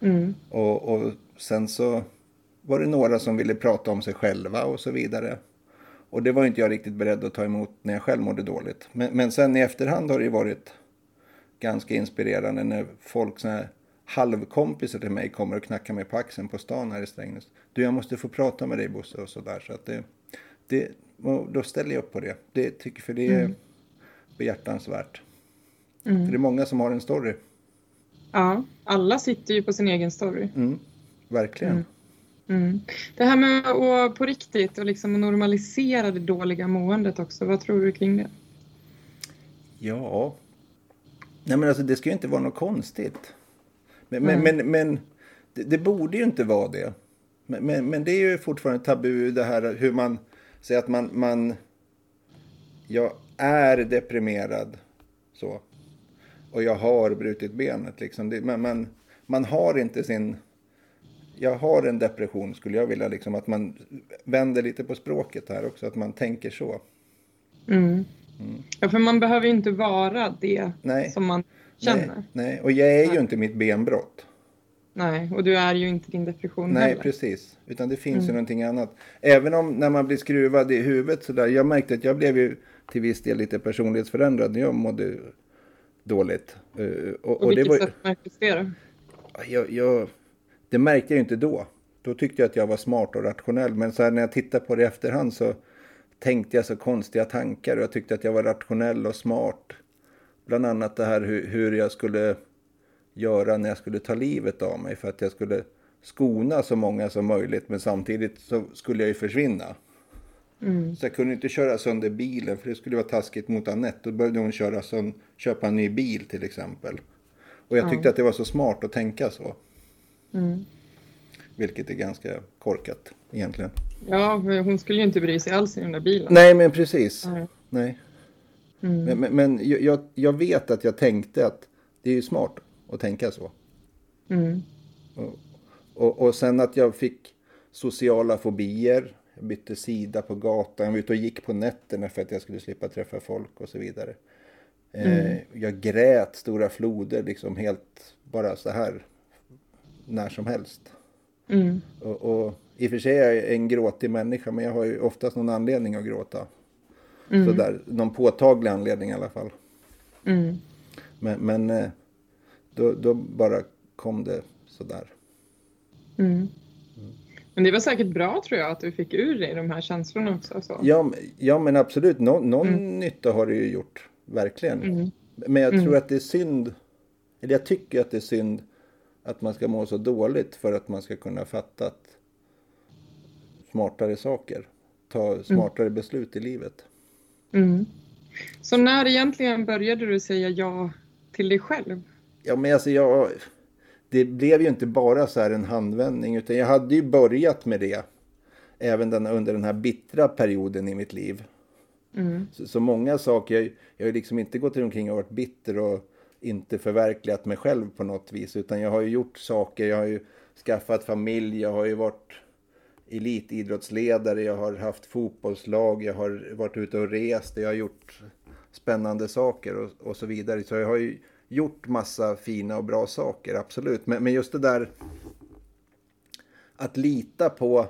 Mm. Och, och sen så var det några som ville prata om sig själva och så vidare. Och det var inte jag riktigt beredd att ta emot när jag själv mådde dåligt. Men, men sen i efterhand har det varit ganska inspirerande när folk, såna här halvkompisar till mig kommer och knackar mig på axeln på stan här i Strängnäs. Du, jag måste få prata med dig Bosse och sådär. Så att det, det, då ställer jag upp på det. det tycker, för det är mm. behjärtansvärt. Mm. För det är många som har en story. Ja, alla sitter ju på sin egen story. Mm, verkligen. Mm. Mm. Det här med att på riktigt och liksom normalisera det dåliga måendet också, vad tror du kring det? Ja, nej men alltså det ska ju inte vara något konstigt. Men, mm. men, men, men det, det, borde ju inte vara det. Men, men, men, det är ju fortfarande tabu det här hur man säger att man, man jag är deprimerad så. Och jag har brutit benet liksom. Det, man, man, man har inte sin jag har en depression skulle jag vilja liksom att man vänder lite på språket här också, att man tänker så. Mm. Mm. Ja, för man behöver ju inte vara det nej. som man känner. Nej, nej. och jag är ju inte mitt benbrott. Nej, och du är ju inte din depression Nej, heller. precis. Utan det finns mm. ju någonting annat. Även om när man blir skruvad i huvudet sådär. Jag märkte att jag blev ju till viss del lite personlighetsförändrad när jag mådde dåligt. Och, och, och vilket det var, sätt märktes det? Jag, jag, det märkte jag inte då. Då tyckte jag att jag var smart och rationell. Men så här, när jag tittar på det i efterhand så tänkte jag så konstiga tankar. Och jag tyckte att jag var rationell och smart. Bland annat det här hur, hur jag skulle göra när jag skulle ta livet av mig. För att jag skulle skona så många som möjligt. Men samtidigt så skulle jag ju försvinna. Mm. Så jag kunde inte köra sönder bilen för det skulle vara taskigt mot Annette. Då behövde hon köra sönder, köpa en ny bil till exempel. Och jag tyckte ja. att det var så smart att tänka så. Mm. Vilket är ganska korkat egentligen. Ja, hon skulle ju inte bry sig alls i den där bilen. Nej, men precis. Nej. Nej. Mm. Men, men, men jag, jag, vet att jag tänkte att det är ju smart att tänka så. Mm. Och, och, och, sen att jag fick sociala fobier. Jag bytte sida på gatan. Jag var ute och gick på nätterna för att jag skulle slippa träffa folk och så vidare. Eh, mm. jag grät stora floder liksom helt bara så här när som helst. Mm. Och, och, I och för sig är jag en gråtig människa men jag har ju oftast någon anledning att gråta. Mm. Sådär, någon påtaglig anledning i alla fall. Mm. Men, men eh, då, då, bara kom det sådär. Mm. mm. Men det var säkert bra tror jag att du fick ur dig de här känslorna också. Så. Ja, ja men absolut, Nå, någon mm. nytta har det ju gjort, verkligen. Mm. Men jag tror att det är synd, eller jag tycker att det är synd att man ska må så dåligt för att man ska kunna fatta smartare saker. Ta mm. smartare mm. beslut i livet. Mm. Så när egentligen började du säga ja till dig själv? Ja, men alltså jag... Det blev ju inte bara så här en handvändning utan jag hade ju börjat med det. Även den, under den här bittra perioden i mitt liv. Mm. Så, så, många saker, jag, jag har liksom inte gått omkring och varit bitter och inte förverkligat mig själv på något vis. Utan jag har ju gjort saker, jag har ju skaffat familj, jag har ju varit elitidrottsledare, jag har haft fotbollslag, jag har varit ute och rest, jag har gjort spännande saker och, och så vidare. Så jag har ju gjort massa fina och bra saker, absolut. Men, men just det där att lita på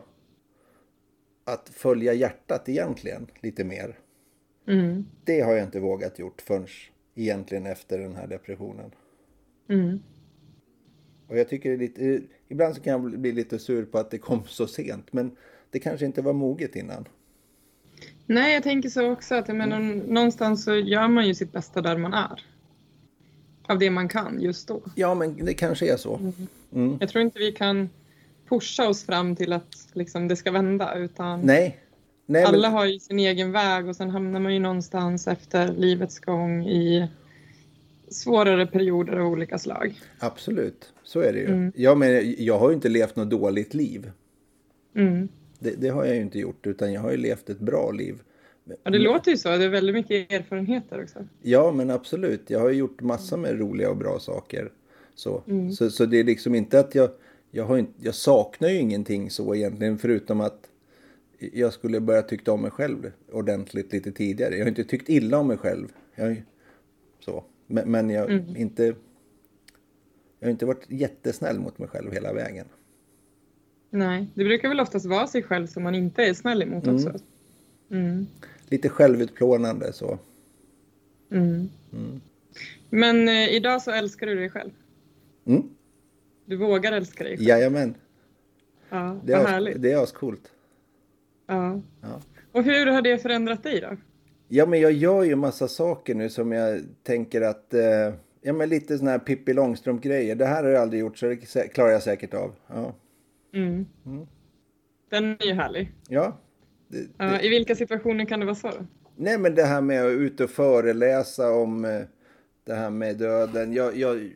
att följa hjärtat egentligen lite mer. Mm. Det har jag inte vågat gjort förrän egentligen efter den här depressionen. Mm. Och jag tycker det är lite, ibland så kan jag bli lite sur på att det kom så sent, men det kanske inte var moget innan. Nej, jag tänker så också att jag menar, mm. någonstans så gör man ju sitt bästa där man är. Av det man kan just då. Ja, men det kanske är så. Mm. Jag tror inte vi kan pusha oss fram till att liksom, det ska vända utan Nej. Nej alla men, har ju sin egen väg och sen hamnar man ju någonstans efter livets gång i svårare perioder av olika slag. absolut, så är det ju. Mm. Ja, men jag har ju inte levt något dåligt liv. Mm. Det, det har jag ju inte gjort, utan jag har ju levt ett bra liv. Ja, det låter ju så. Det är väldigt mycket erfarenheter också. Ja, men absolut. Jag har ju gjort massa med roliga och bra saker. Så, Mm. så, så det är liksom inte att jag... Jag, har inte, jag saknar ju ingenting så egentligen, förutom att jag skulle börja tycka om mig själv ordentligt lite tidigare. Jag har inte tyckt illa om mig själv. Jag, så. Men, men jag Mm. inte... Jag har inte varit jättesnäll mot mig själv hela vägen. Nej, det brukar väl oftast vara sig själv som man inte är snäll emot Mm. också. Mm. Lite självutplånande så. Mm. Men eh, idag så älskar du dig själv. Mm. Du vågar älska dig själv. Jajamän, Ja, det är, härligt. det är ascoolt. Ja. Ja. Och hur har det förändrat dig då? Ja, men jag gör ju massa saker nu som jag tänker att... Eh, ja, men lite såna här Pippi Långstrump-grejer. Det här har jag aldrig gjort så det klarar jag säkert av. Ja. Mm. Den är ju härlig. ja. Det, Ja, det, I vilka situationer kan det vara så? Nej, men det här med att ut och föreläsa om eh, det här med döden. Jag, jag,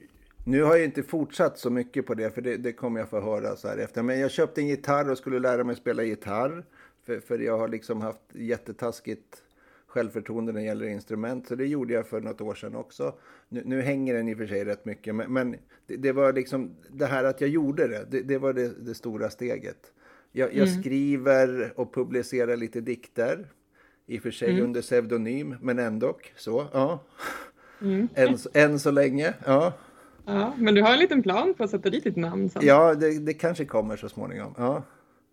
nu har jag inte fortsatt så mycket på det, för det, det kommer jag få höra så här efter. Men jag köpte en gitarr och skulle lära mig spela gitarr. För, för jag har liksom haft jättetaskigt självförtroende när det gäller instrument. Så det gjorde jag för något år sedan också. Nu, nu hänger den i och för sig rätt mycket. Men, men det, det var liksom det här att jag gjorde det. Det, det var det, det stora steget. Jag, jag skriver och publicerar lite dikter. I och för sig under pseudonym, men ändå så. Ja. Mm. Än, än så länge. Ja, Ja, men du har en liten plan på att sätta dit ditt namn sen? ja det, det kanske kommer så småningom. Ja.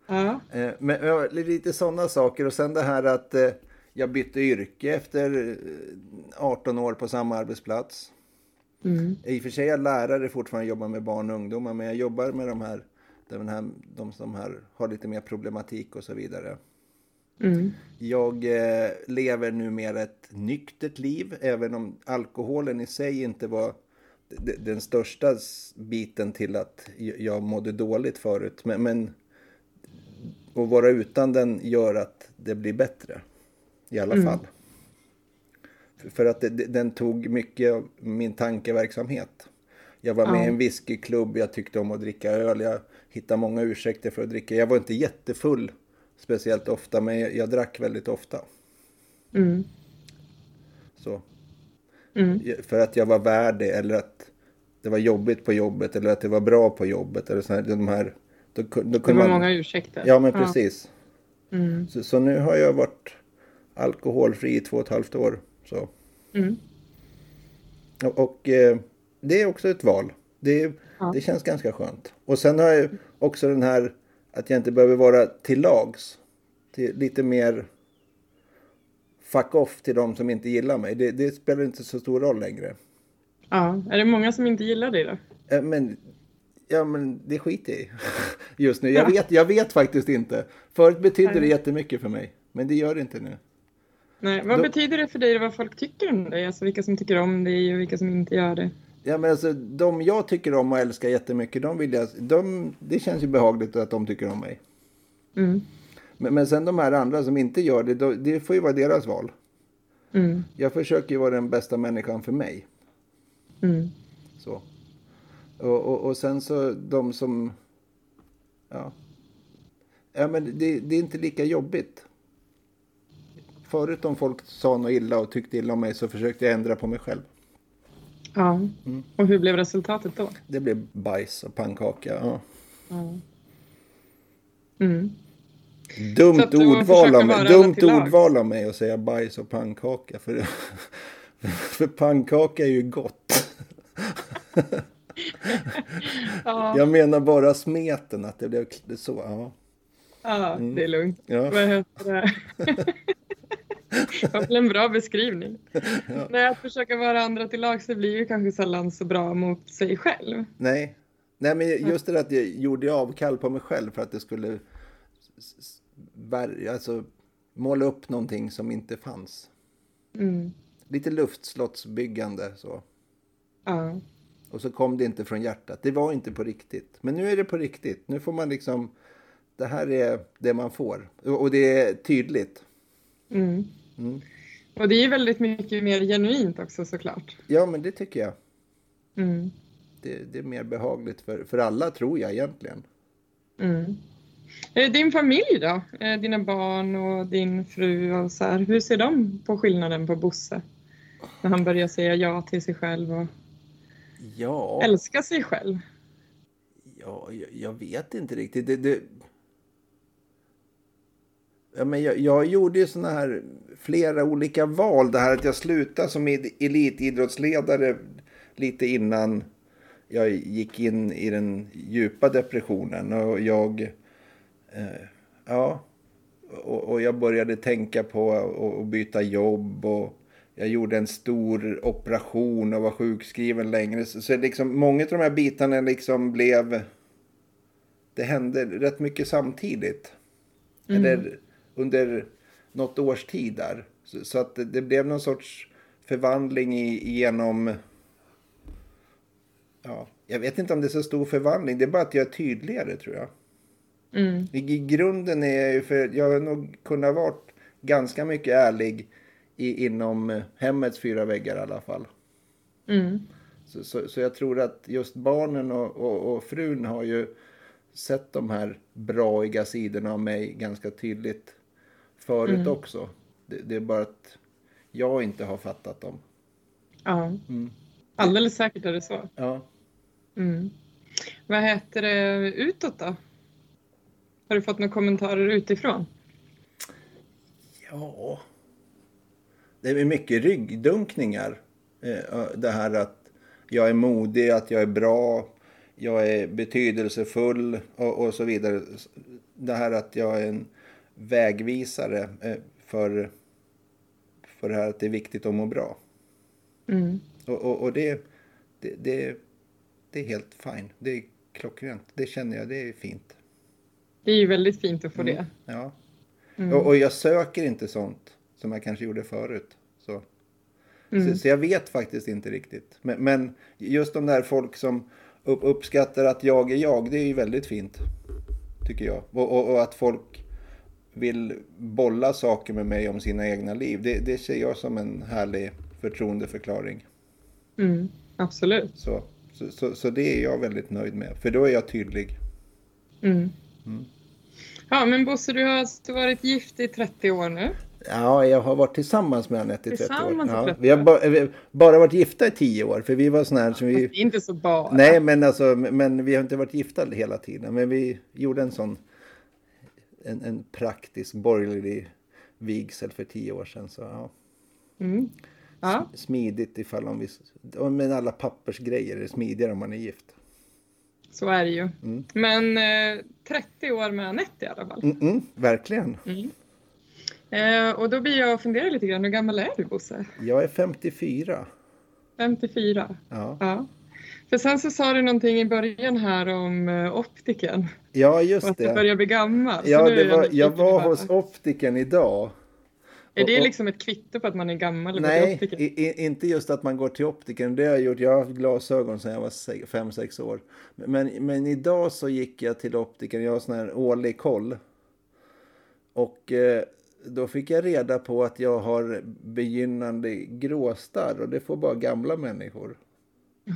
Ja. Eh, Men ja, lite sådana saker. Och sen det här att eh, jag bytte yrke efter eh, 18 år på samma arbetsplats. Mm. I och för sig är jag lärare fortfarande jobbar med barn och ungdomar. Men jag jobbar med de här, de här, de som här har lite mer problematik och så vidare. Mm. Jag eh, lever numera ett nyktert liv. Även om alkoholen i sig inte var den största biten till att jag mådde dåligt förut. Men, men att vara utan den gör att det blir bättre. I alla fall. För- att det, den tog mycket av min tankeverksamhet. Jag var med i Ja. en whiskyklubb, jag tyckte om att dricka öl. Jag hittade många ursäkter för att dricka. Jag var inte jättefull speciellt ofta, men jag, jag drack väldigt ofta. Mm. Så. Mm. För att jag var värd det, eller att det var jobbigt på jobbet, eller att det var bra på jobbet. Eller så här, de här, då, då Det kunde var man... många ursäkter. Ja, men precis. Mm. Så, så nu har jag varit alkoholfri i två och ett halvt år. Så. Mm. Och, och eh, det är också ett val. Det, Ja. Det känns ganska skönt. Och sen har jag också den här att jag inte behöver vara till lags. Till, lite mer fuck off till de som inte gillar mig. Det, det spelar inte så stor roll längre. Ja. Är det många som inte gillar dig då? Eh, Men, ja, men det skiter jag i (laughs) just nu. Jag vet, jag vet faktiskt inte. Förut betydde det jättemycket för mig. Men det gör det inte nu. Nej, vad Då- betyder det för dig vad folk tycker om dig? Alltså vilka som tycker om dig och vilka som inte gör det? Ja, men alltså, de jag tycker om och älskar jättemycket, de vill jag, de, det känns ju behagligt att de tycker om mig. Mm. Men, men sen de här andra som inte gör det, då, det får ju vara deras val. Mm. Jag försöker ju vara den bästa människan för mig. Mm. Så. Och, och, och sen så de som... Ja. Ja, men det, det är inte lika jobbigt. Förut om folk sa något illa och tyckte illa om mig så försökte jag ändra på mig själv. Ja. Mm. Och hur blev resultatet då? Det blev bajs och pannkaka. Ja. Ja. Mm. Dumt ordval av mig, dumt ordval av mig att säga bajs och pannkaka. För, (laughs) för pannkaka är ju gott. (laughs) Ja, Jag menar bara smeten, att det blev så. Ja. ja det är lugnt. Ja. (laughs) Det? Var väl en bra beskrivning. Nej, att försöka vara andra till lags det blir ju kanske sällan så bra mot sig själv. Nej. Nej, men just det där att jag gjorde avkall på mig själv för att det skulle alltså, måla upp någonting som inte fanns. Mm. Lite luftslottsbyggande så. Ja. Och så kom det inte från hjärtat. Det var inte på riktigt. Men nu är det på riktigt. Nu får man liksom... Det här är det man får. Och och det är tydligt. Mm. Mm. Och det är väldigt mycket mer genuint också såklart. Ja, men det tycker jag. Mm. Det, det är mer behagligt för, för alla, tror jag egentligen. Mm. Eh, Din familj då? Eh, Dina barn och din fru och så här. Hur ser de på skillnaden på Bosse? När han börjar säga ja till sig själv och Ja, älska sig själv. ja jag, jag vet inte riktigt. Det, det... Ja, men jag, jag gjorde ju såna här flera olika val. Det här att jag slutade som id- elitidrottsledare lite innan jag gick in i den djupa depressionen. Och jag... Eh, ja. Och, och jag började tänka på att byta jobb. och jag gjorde en stor operation och var sjukskriven längre. Så, så liksom, många av de här bitarna liksom blev... Det hände rätt mycket samtidigt. Eller under något års tid där. Så, så att det, blev någon sorts förvandling i, genom... Ja, jag vet inte om det är så stor förvandling. Det är bara att jag är tydligare tror jag. Mm. I, I grunden är jag ju för jag har nog kunnat varit ganska mycket ärlig i, inom hemmets fyra väggar i alla fall. Mm. Så, så, så jag tror att just barnen och, och, och frun har ju sett de här braiga sidorna av mig ganska tydligt förut Mm. också. Det, det är bara att jag inte har fattat dem. Ja, Mm. alldeles säkert är det så. Ja. Mm. Vad heter det utåt då? Har du fått några kommentarer utifrån? Ja. Det är mycket ryggdunkningar. Eh, Det här att jag är modig, att jag är bra, jag är betydelsefull och, och så vidare. Det här att jag är en vägvisare eh, för, för det här att det är viktigt att må bra. Mm. Och, och, och det, det, det, det är helt fine. Det är klockrent. Det känner jag, det är fint. Det är ju väldigt fint att få det. Ja. Mm. Och, och jag söker inte sånt som jag kanske gjorde förut. Så. Mm. Så, så jag vet faktiskt inte riktigt. Men, men just de där folk som upp, uppskattar att jag är jag, det är ju väldigt fint. Tycker jag. Och, och, och att folk vill bolla saker med mig om sina egna liv. Det, det ser jag som en härlig förtroendeförklaring. Mm. Absolut. Så, så, så, så det är jag väldigt nöjd med. För då är jag tydlig. Mm. Ja, men Bosse, du har alltså varit gift i 30 år nu. Ja, jag har varit tillsammans med Anette i 30 år. Ja, 30 vi har ba, vi bara varit gifta i 10 år. För vi var såna här som Det vi... inte så bara. Nej, men, alltså, men vi har inte varit gifta hela tiden. Men vi gjorde en sån en, en praktisk borgerlig vigsel för 10 år sedan. Så, ja. Mm. Ja. Smidigt ifall om vi... Men alla pappersgrejer är smidigare om man är gift. Så är det ju. Mm. Men eh, 30 år med Anette i alla fall. Mm -mm, verkligen. Mm. Eh, och då blir jag och funderar lite grann. Hur gammal är du Bosse? Jag är 54. 54? Ja, Ja. För sen så sa du någonting i början här om eh, optiken. ja Och just att du det. börjar bli gammal. Ja, det var, nyfiken jag var hos optiken idag. Är det och- och- liksom ett kvitto på att man är gammal? Nej, optiken? i, inte just att man går till optiken. Det har jag gjort. Jag har haft glasögon sedan jag var 5-6 år. Men, men idag så gick jag till optiken. Jag har sån här årlig koll. Och eh, då fick jag reda på att jag har begynnande gråstarr. Och det får bara gamla människor.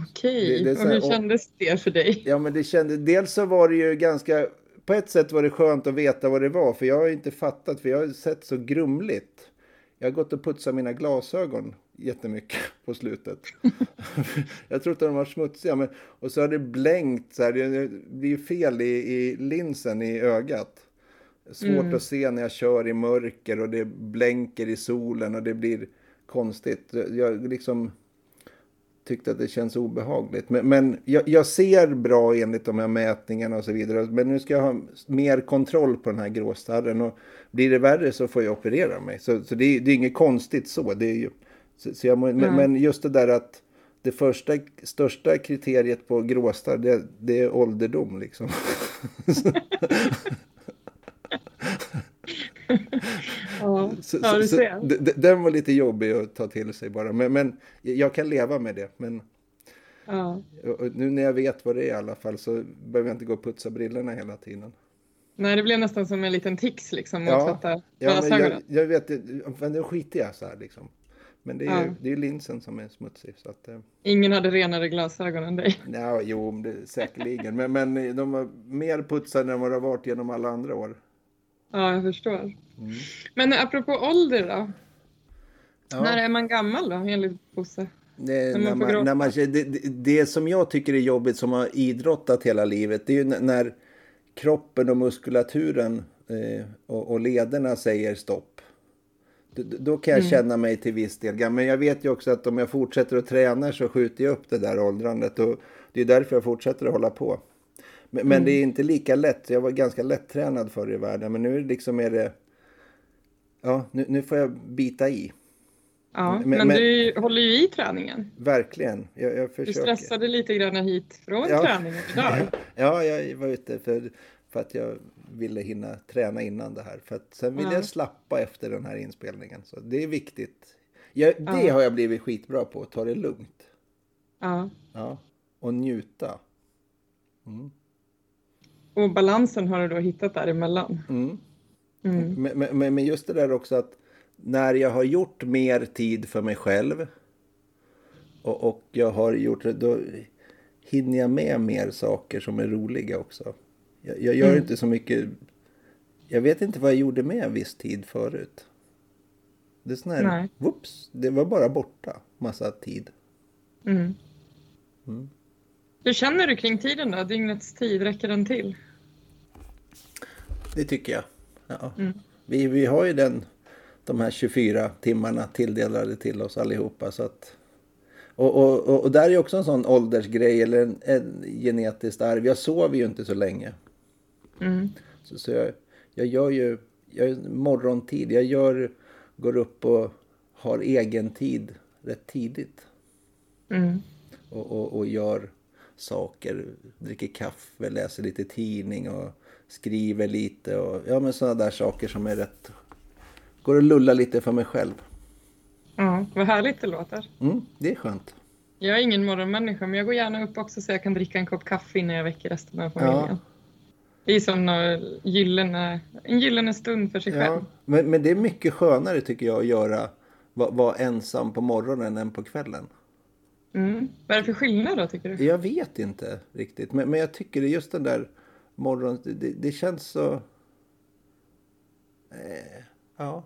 Okej, det- det är så och här- hur kändes det för dig? Ja, men det kände, dels så var det ju ganska, på ett sätt var det skönt att veta vad det var, för jag har ju inte fattat, för jag har sett så grumligt. Jag har gått och putsat mina glasögon jättemycket (laughs) på slutet. (laughs) jag att de var smutsiga, men, och så har det blänkt så här, det blir fel i, i linsen i ögat. Svårt Mm. att se när jag kör i mörker och det blänker i solen och det blir konstigt. Jag liksom tyckte att det känns obehagligt. Men, men jag, jag ser bra enligt de här mätningarna och så vidare. Men nu ska jag ha mer kontroll på den här gråstarren. Och blir det värre så får jag operera mig. Så, så det, är, det är inget konstigt så. Det är ju, så, så jag, må- men, Mm. men just det där att det första, största kriteriet på gråstarr det, det är ålderdom liksom. (laughs) (laughs) Ja, (laughs) Så, ja så, du så, ser. den var lite jobbig att ta till sig bara. Men, men jag kan leva med det. Men Ja. Nu när jag vet vad det är i alla fall så behöver jag inte gå och putsa brillorna hela tiden. Nej, det blev nästan som en liten tics liksom Ja, Ja, men jag, jag vet, men då skiter jag så här liksom. Men det är ju det är linsen som är smutsig. Så att, eh, Ingen hade renare glasögon än dig. ja, jo, det, säkerligen. men, men de var mer putsade än vad det har varit genom alla andra år. Ja, jag förstår. Mm. Men apropå ålder då? Ja. När är man gammal då, enligt Bosse? Det, När man när man, när man, det, det, som jag tycker är jobbigt som har idrottat hela livet det är ju när kroppen och muskulaturen eh, och, och lederna säger stopp. Då, då kan jag Mm. känna mig till viss del gammal. Men jag vet ju också att om jag fortsätter att träna så skjuter jag upp det där åldrandet. Och det är därför jag fortsätter att hålla på. Men, Mm. men det är inte lika lätt. Jag var ganska lättränad förr i världen. Men nu är det liksom är det... Ja, nu, nu får jag bita i. Ja, Men- men, men- du håller ju i träningen. Verkligen. Jag, jag Du stressade lite grann hit från Ja. träningen idag. (laughs) Ja, jag var ute för, för att jag ville hinna träna innan det här. För att sen ville Ja. jag slappa efter den här inspelningen. Så det är viktigt. Jag, det Ja. har jag blivit skitbra på, att ta det lugnt. Ja. Ja. Och njuta. Och balansen har du då hittat däremellan. Mm. Mm. Men, men, men- just det där också att när jag har gjort mer tid för mig själv och, och jag har gjort det, då hinner jag med mer saker som är roliga också. Jag, jag gör Mm. inte så mycket. Jag vet inte vad jag gjorde med viss tid förut. Det är sån här, Nej. whoops, det var bara borta massa tid. Mm. Mm. Hur känner du kring tiden då? Dygnets tid, räcker den till? Det tycker jag. Ja. Mm. Vi, vi har ju den, de här 24 timmarna tilldelade till oss allihopa. Så att, och, och, och, och där är också en sån åldersgrej eller en, en genetiskt arv. Jag sover ju inte så länge. Mm. Så, så jag, jag gör ju jag morgontid. Jag gör, går upp och har egen tid rätt tidigt. Mm. Och, och, och gör saker. Dricker kaffe, läser lite tidning och skriver lite. Och, ja men sådana där saker som är rätt... Går och lullar lite för mig själv. Ja, vad härligt det låter. Mm, det är skönt. Jag är ingen morgonmänniska, men jag går gärna upp också så jag kan dricka en kopp kaffe innan jag väcker resten av familjen. Ja. Det är som gyllene, en gyllene stund för sig själv. Ja, men, men det är mycket skönare tycker jag att göra vara vara ensam på morgonen än på kvällen. Mm. Vad är det för skillnad då, tycker du? Jag vet inte riktigt. Men, men jag tycker det är just den där morgon... Det, det, det känns så... Eh, ja.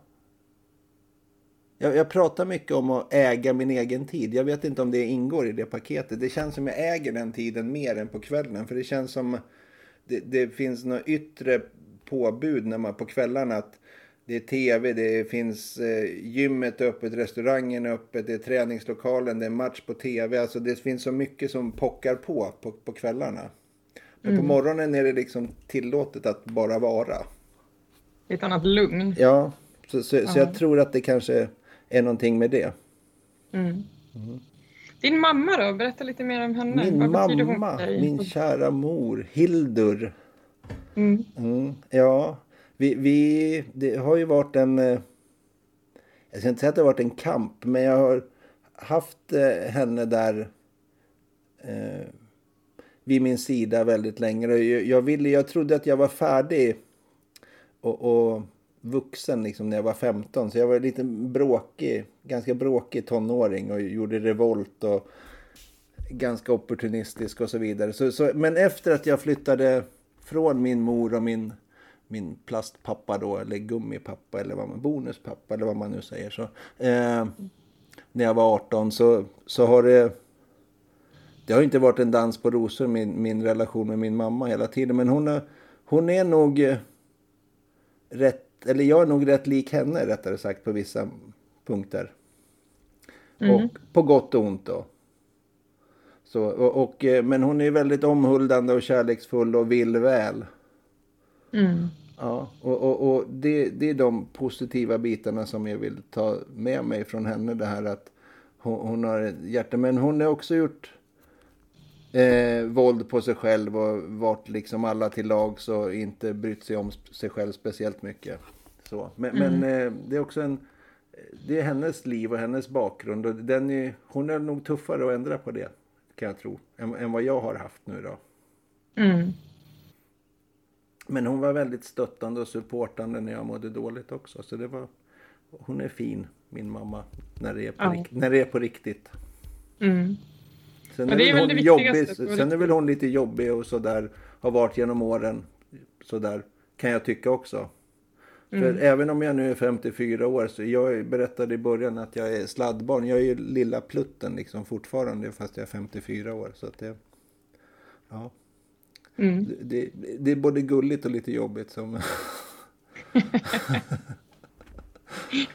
Jag, jag pratar mycket om att äga min egen tid. Jag vet inte om det ingår i det paketet. Det känns som jag äger den tiden mer än på kvällen. För det känns som det, det finns något yttre påbud när man på kvällarna att det är tv, det finns eh, gymmet öppet, restaurangen är öppet, det är träningslokalen, det är match på tv. Alltså det finns så mycket som pockar på på, på kvällarna. Men på morgonen är det liksom tillåtet att bara vara. Ett annat lugn. Ja, så, så, så jag tror att det kanske är någonting med det. Mm. Din mamma då? Berätta lite mer om henne. Min mamma, min kära mor, Hildur. Mm. Mm, ja, vi, vi, det har ju varit en... eh, Jag ska inte säga att det har varit en kamp, men jag har haft eh, henne där eh, vid min sida väldigt länge. Jag, jag, ville, jag trodde att jag var färdig och, och vuxen liksom när jag var 15. Så jag var lite bråkig, ganska bråkig tonåring och gjorde revolt och ganska opportunistisk och så vidare. Så, så, men efter att jag flyttade från min mor och min, min plastpappa då, eller gummipappa eller vad man, bonuspappa eller vad man nu säger. Så, eh, när jag var 18 så, så har det det har inte varit en dans på rosor min, min relation med min mamma hela tiden. Men hon är, hon är nog eh, rätt, eller jag är nog rätt lik henne rättare sagt på vissa punkter. Och på gott och ont då. Så, och, och, eh, men hon är väldigt omhuldande och kärleksfull och vill väl. Mm. Ja, och, och, och det, det är de positiva bitarna som jag vill ta med mig från henne. Det här att hon, hon har ett hjärta. Men hon har också gjort eh, våld på sig själv och varit liksom alla till lags och inte brytt sig om sig själv speciellt mycket. Så. Men, men eh, det är också en... Det är hennes liv och hennes bakgrund och den är, hon är nog tuffare att ändra på det. kan jag tro. Än, än vad jag har haft nu då. Mm. Men hon var väldigt stöttande och supportande när jag mådde dåligt också. Så det var, hon är fin, min mamma, när det är på, Ja. rik, när det är på riktigt. Mm. Sen är, det är väl hon det jobbig, sen är väl hon lite jobbig och sådär, har varit genom åren. Sådär kan jag tycka också. För Mm. även om jag nu är 54 år så jag berättade i början att jag är sladdbarn. Jag är ju lilla plutten liksom fortfarande fast jag är 54 år. Så att det, ja, Mm. det, det är både gulligt och lite jobbigt som... (laughs)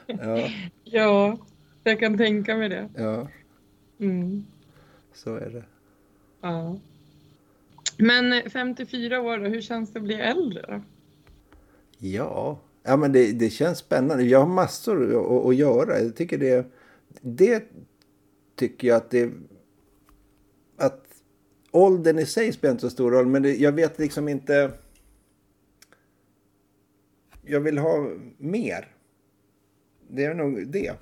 ja, Ja, jag kan tänka mig det. ja, Mm. Så är det. Ja. Men 54 år hur känns det att bli äldre då? Ja, ja men det, det känns spännande. Jag har massor att, att göra. Jag tycker det, det tycker jag att det... Att åldern i sig spelar inte så stor roll, men det, jag vet liksom inte... Jag vill ha mer. Det är nog det.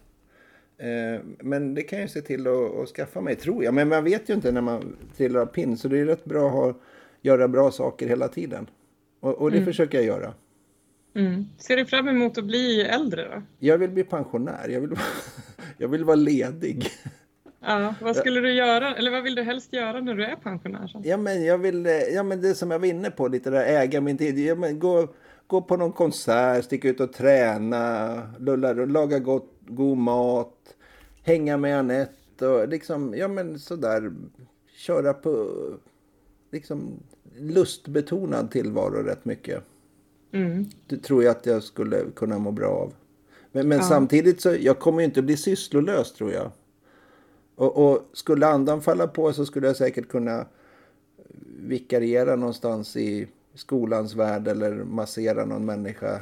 Eh, Men det kan jag se till att, att skaffa mig, tror jag. Men man vet ju inte när man trillar av pinn, så det är rätt bra att ha, göra bra saker hela tiden. Och, och det Mm. försöker jag göra. Mm. Ser du fram emot att bli äldre då? Jag vill bli pensionär. Jag vill, (laughs) jag vill vara ledig. Ja, vad skulle du göra, eller vad vill du helst göra när du är pensionär? Så? Ja, men jag vill, eh, ja, men det som jag var inne på, lite där äga min tid. Ja, men gå, gå på någon konsert, sticka ut och träna, lulla, laga gott, god mat, hänga med Anette och liksom, ja men sådär, köra på liksom lustbetonad tillvaro rätt mycket. Mm. Det tror jag att jag skulle kunna må bra av. Men, men Ja. samtidigt så, jag kommer ju inte bli sysslolös tror jag. Och, och skulle andan falla på så skulle jag säkert kunna vikariera någonstans i skolans värld eller massera någon människa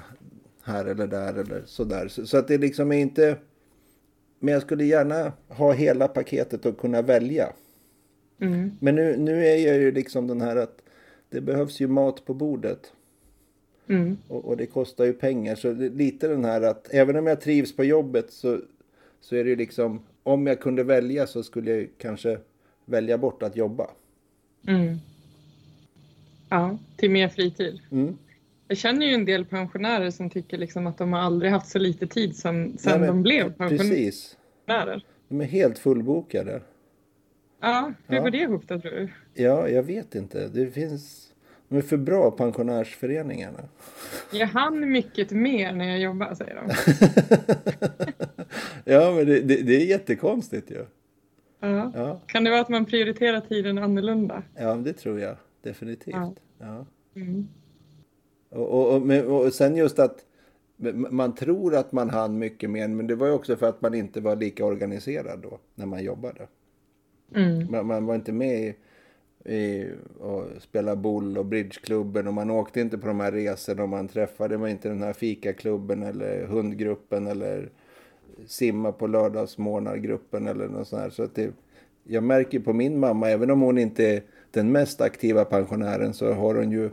här eller där eller sådär. Så, så att det liksom är inte... Men jag skulle gärna ha hela paketet och kunna välja. Mm. Men nu, nu är jag ju liksom den här att det behövs ju mat på bordet. Mm. Och, och det kostar ju pengar. Så det, lite den här att även om jag trivs på jobbet så, så är det ju liksom om jag kunde välja så skulle jag kanske välja bort att jobba. Mm. Ja, till mer fritid. Mm. Jag känner ju en del pensionärer som tycker liksom att de har aldrig haft så lite tid Nej, men de blev pensionärer. Precis. De är helt fullbokade. Ja, hur Ja. går det ihop då tror du? Ja, jag vet inte. Det finns... De är för bra pensionärsföreningarna. Jag hann mycket mer när jag jobbar, säger de. (laughs) ja, men det, det, det är jättekonstigt ju. Ja. Ja, Kan det vara att man prioriterar tiden annorlunda? ja det tror jag definitivt. Ja. Ja. Mm. Och, och, och, sen just att man tror att man hann mycket mer, men det var ju också för att man inte var lika organiserad då när man jobbade. Mm. Man, man var inte med i, i och spela boll och bridgeklubben och man åkte inte på de här resorna och man träffade man inte den här fikaklubben eller hundgruppen eller simma på lördagsmorgnargruppen eller något sånt här. Så att det, jag märker på min mamma, även om hon inte är den mest aktiva pensionären så har hon ju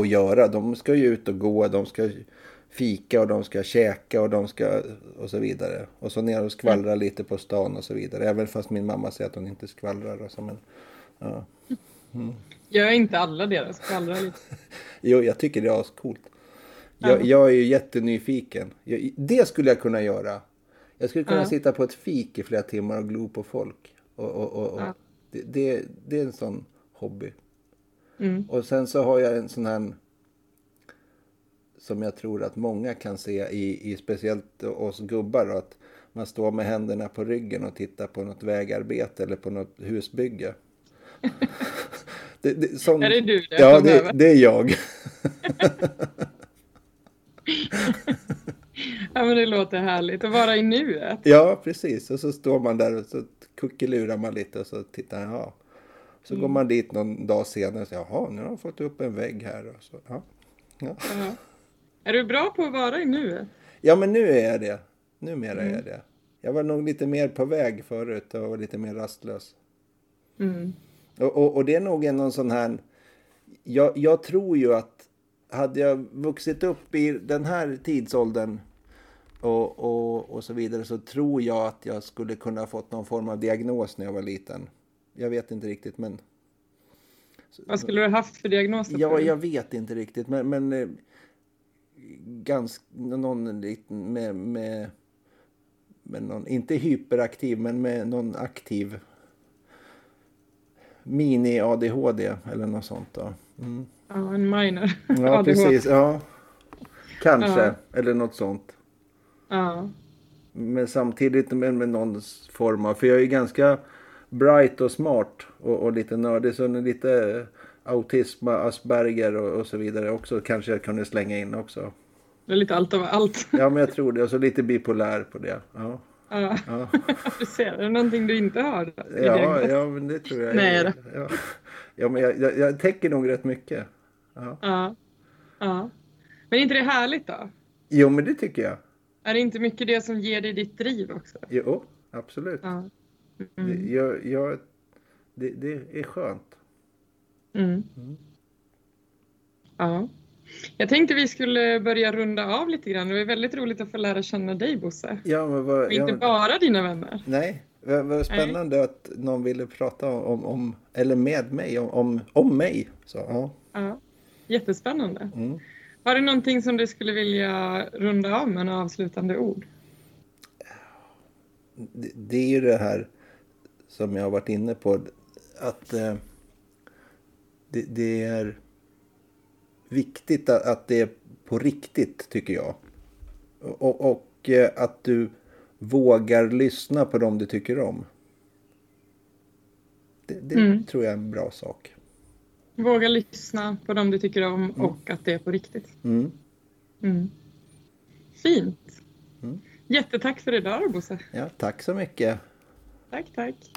att göra. De ska ju ut och gå, de ska fika och de ska käka och de ska och så vidare. Och så ner och skvallra lite på stan och så vidare. Även fast min mamma säger att hon inte skvallrar. Och så, men, ja. Gör inte alla deras skvallrar lite? (laughs) Jo, jag tycker det är ascoolt. Jag, Ja. jag är ju jättenyfiken. Jag, det skulle jag kunna göra. Jag skulle kunna sitta på ett fik i flera timmar och glo på folk. Och, och, och, och. Det, det, det är en sån hobby. Mm. Och sen så har jag en sån här som jag tror att många kan se i, i speciellt oss gubbar. Då, att man står med händerna på ryggen och tittar på något vägarbete eller på något husbygge. (laughs) det, det, sån, Är det du det? Ja, det, det är jag. (laughs) Ja, men det låter härligt. Att vara i nuet. Ja, precis. Och så står man där och så kuckelurar man lite och så tittar man. Ja. Så går man dit någon dag senare och säger jaha, nu har jag fått upp en vägg här. Och så, ja. Ja. Ja. Är du bra på att vara i nuet? ja, men nu är jag det. Numera är Mm. jag det. Jag var nog lite mer på väg förut och var lite mer rastlös. Mm. Och, och, och det är nog en någon sån här... Jag, jag tror ju att hade jag vuxit upp i den här tidsåldern och, och, och så vidare så tror jag att jag skulle kunna fått någon form av diagnos när jag var liten. Jag vet inte riktigt men... Vad skulle du haft för diagnos? Ja, jag vet inte riktigt men, men eh, ganska någon liten med, med, med någon, inte hyperaktiv men med någon aktiv mini-ADHD eller något sånt då. Mm. Ja, en minor. (laughs) Ja, ADHD. precis. Ja. Kanske, Ja. eller något sånt. Ja. Men samtidigt med, med någon form av, för jag är ju ganska bright och smart och, och lite nördig så lite autism, Asperger och, och så vidare också kanske jag kunde slänga in också. Det är lite allt av allt. (laughs) Ja men jag tror det och så lite bipolär på det. Ja, Ja. ja. (laughs) Du ser, är det någonting du inte har? ja, ja men det tror jag. Nej. Ja, ja men jag, jag, jag täcker nog rätt mycket. Ja. Ja. ja. Men är inte det härligt då? Jo men det tycker jag. Är det inte mycket det som ger dig ditt driv också? Jo, absolut. Ja. Det, Mm. jag, jag, det, det är skönt. Mm. Ja. Jag tänkte vi skulle börja runda av lite grann. Det var väldigt roligt att få lära känna dig Bosse. Ja, men vad, Och inte ja, bara dina vänner. Nej, vad, vad spännande att någon ville prata om, om eller med mig, om, om, om mig. Så, ja. Ja. Jättespännande. Mm. Har du någonting som du skulle vilja runda av med, några avslutande ord? Det, det är ju det här som jag har varit inne på, att eh, det, det är viktigt att, att det är på riktigt, tycker jag. Och, och eh, att du vågar lyssna på dem du tycker om. Det, det Mm. tror jag är en bra sak. Våga lyssna på dem du tycker om och att det är på riktigt. Mm. Mm. Fint. Mm. Jättetack för idag Bosse. Ja, tack så mycket. Tack, tack.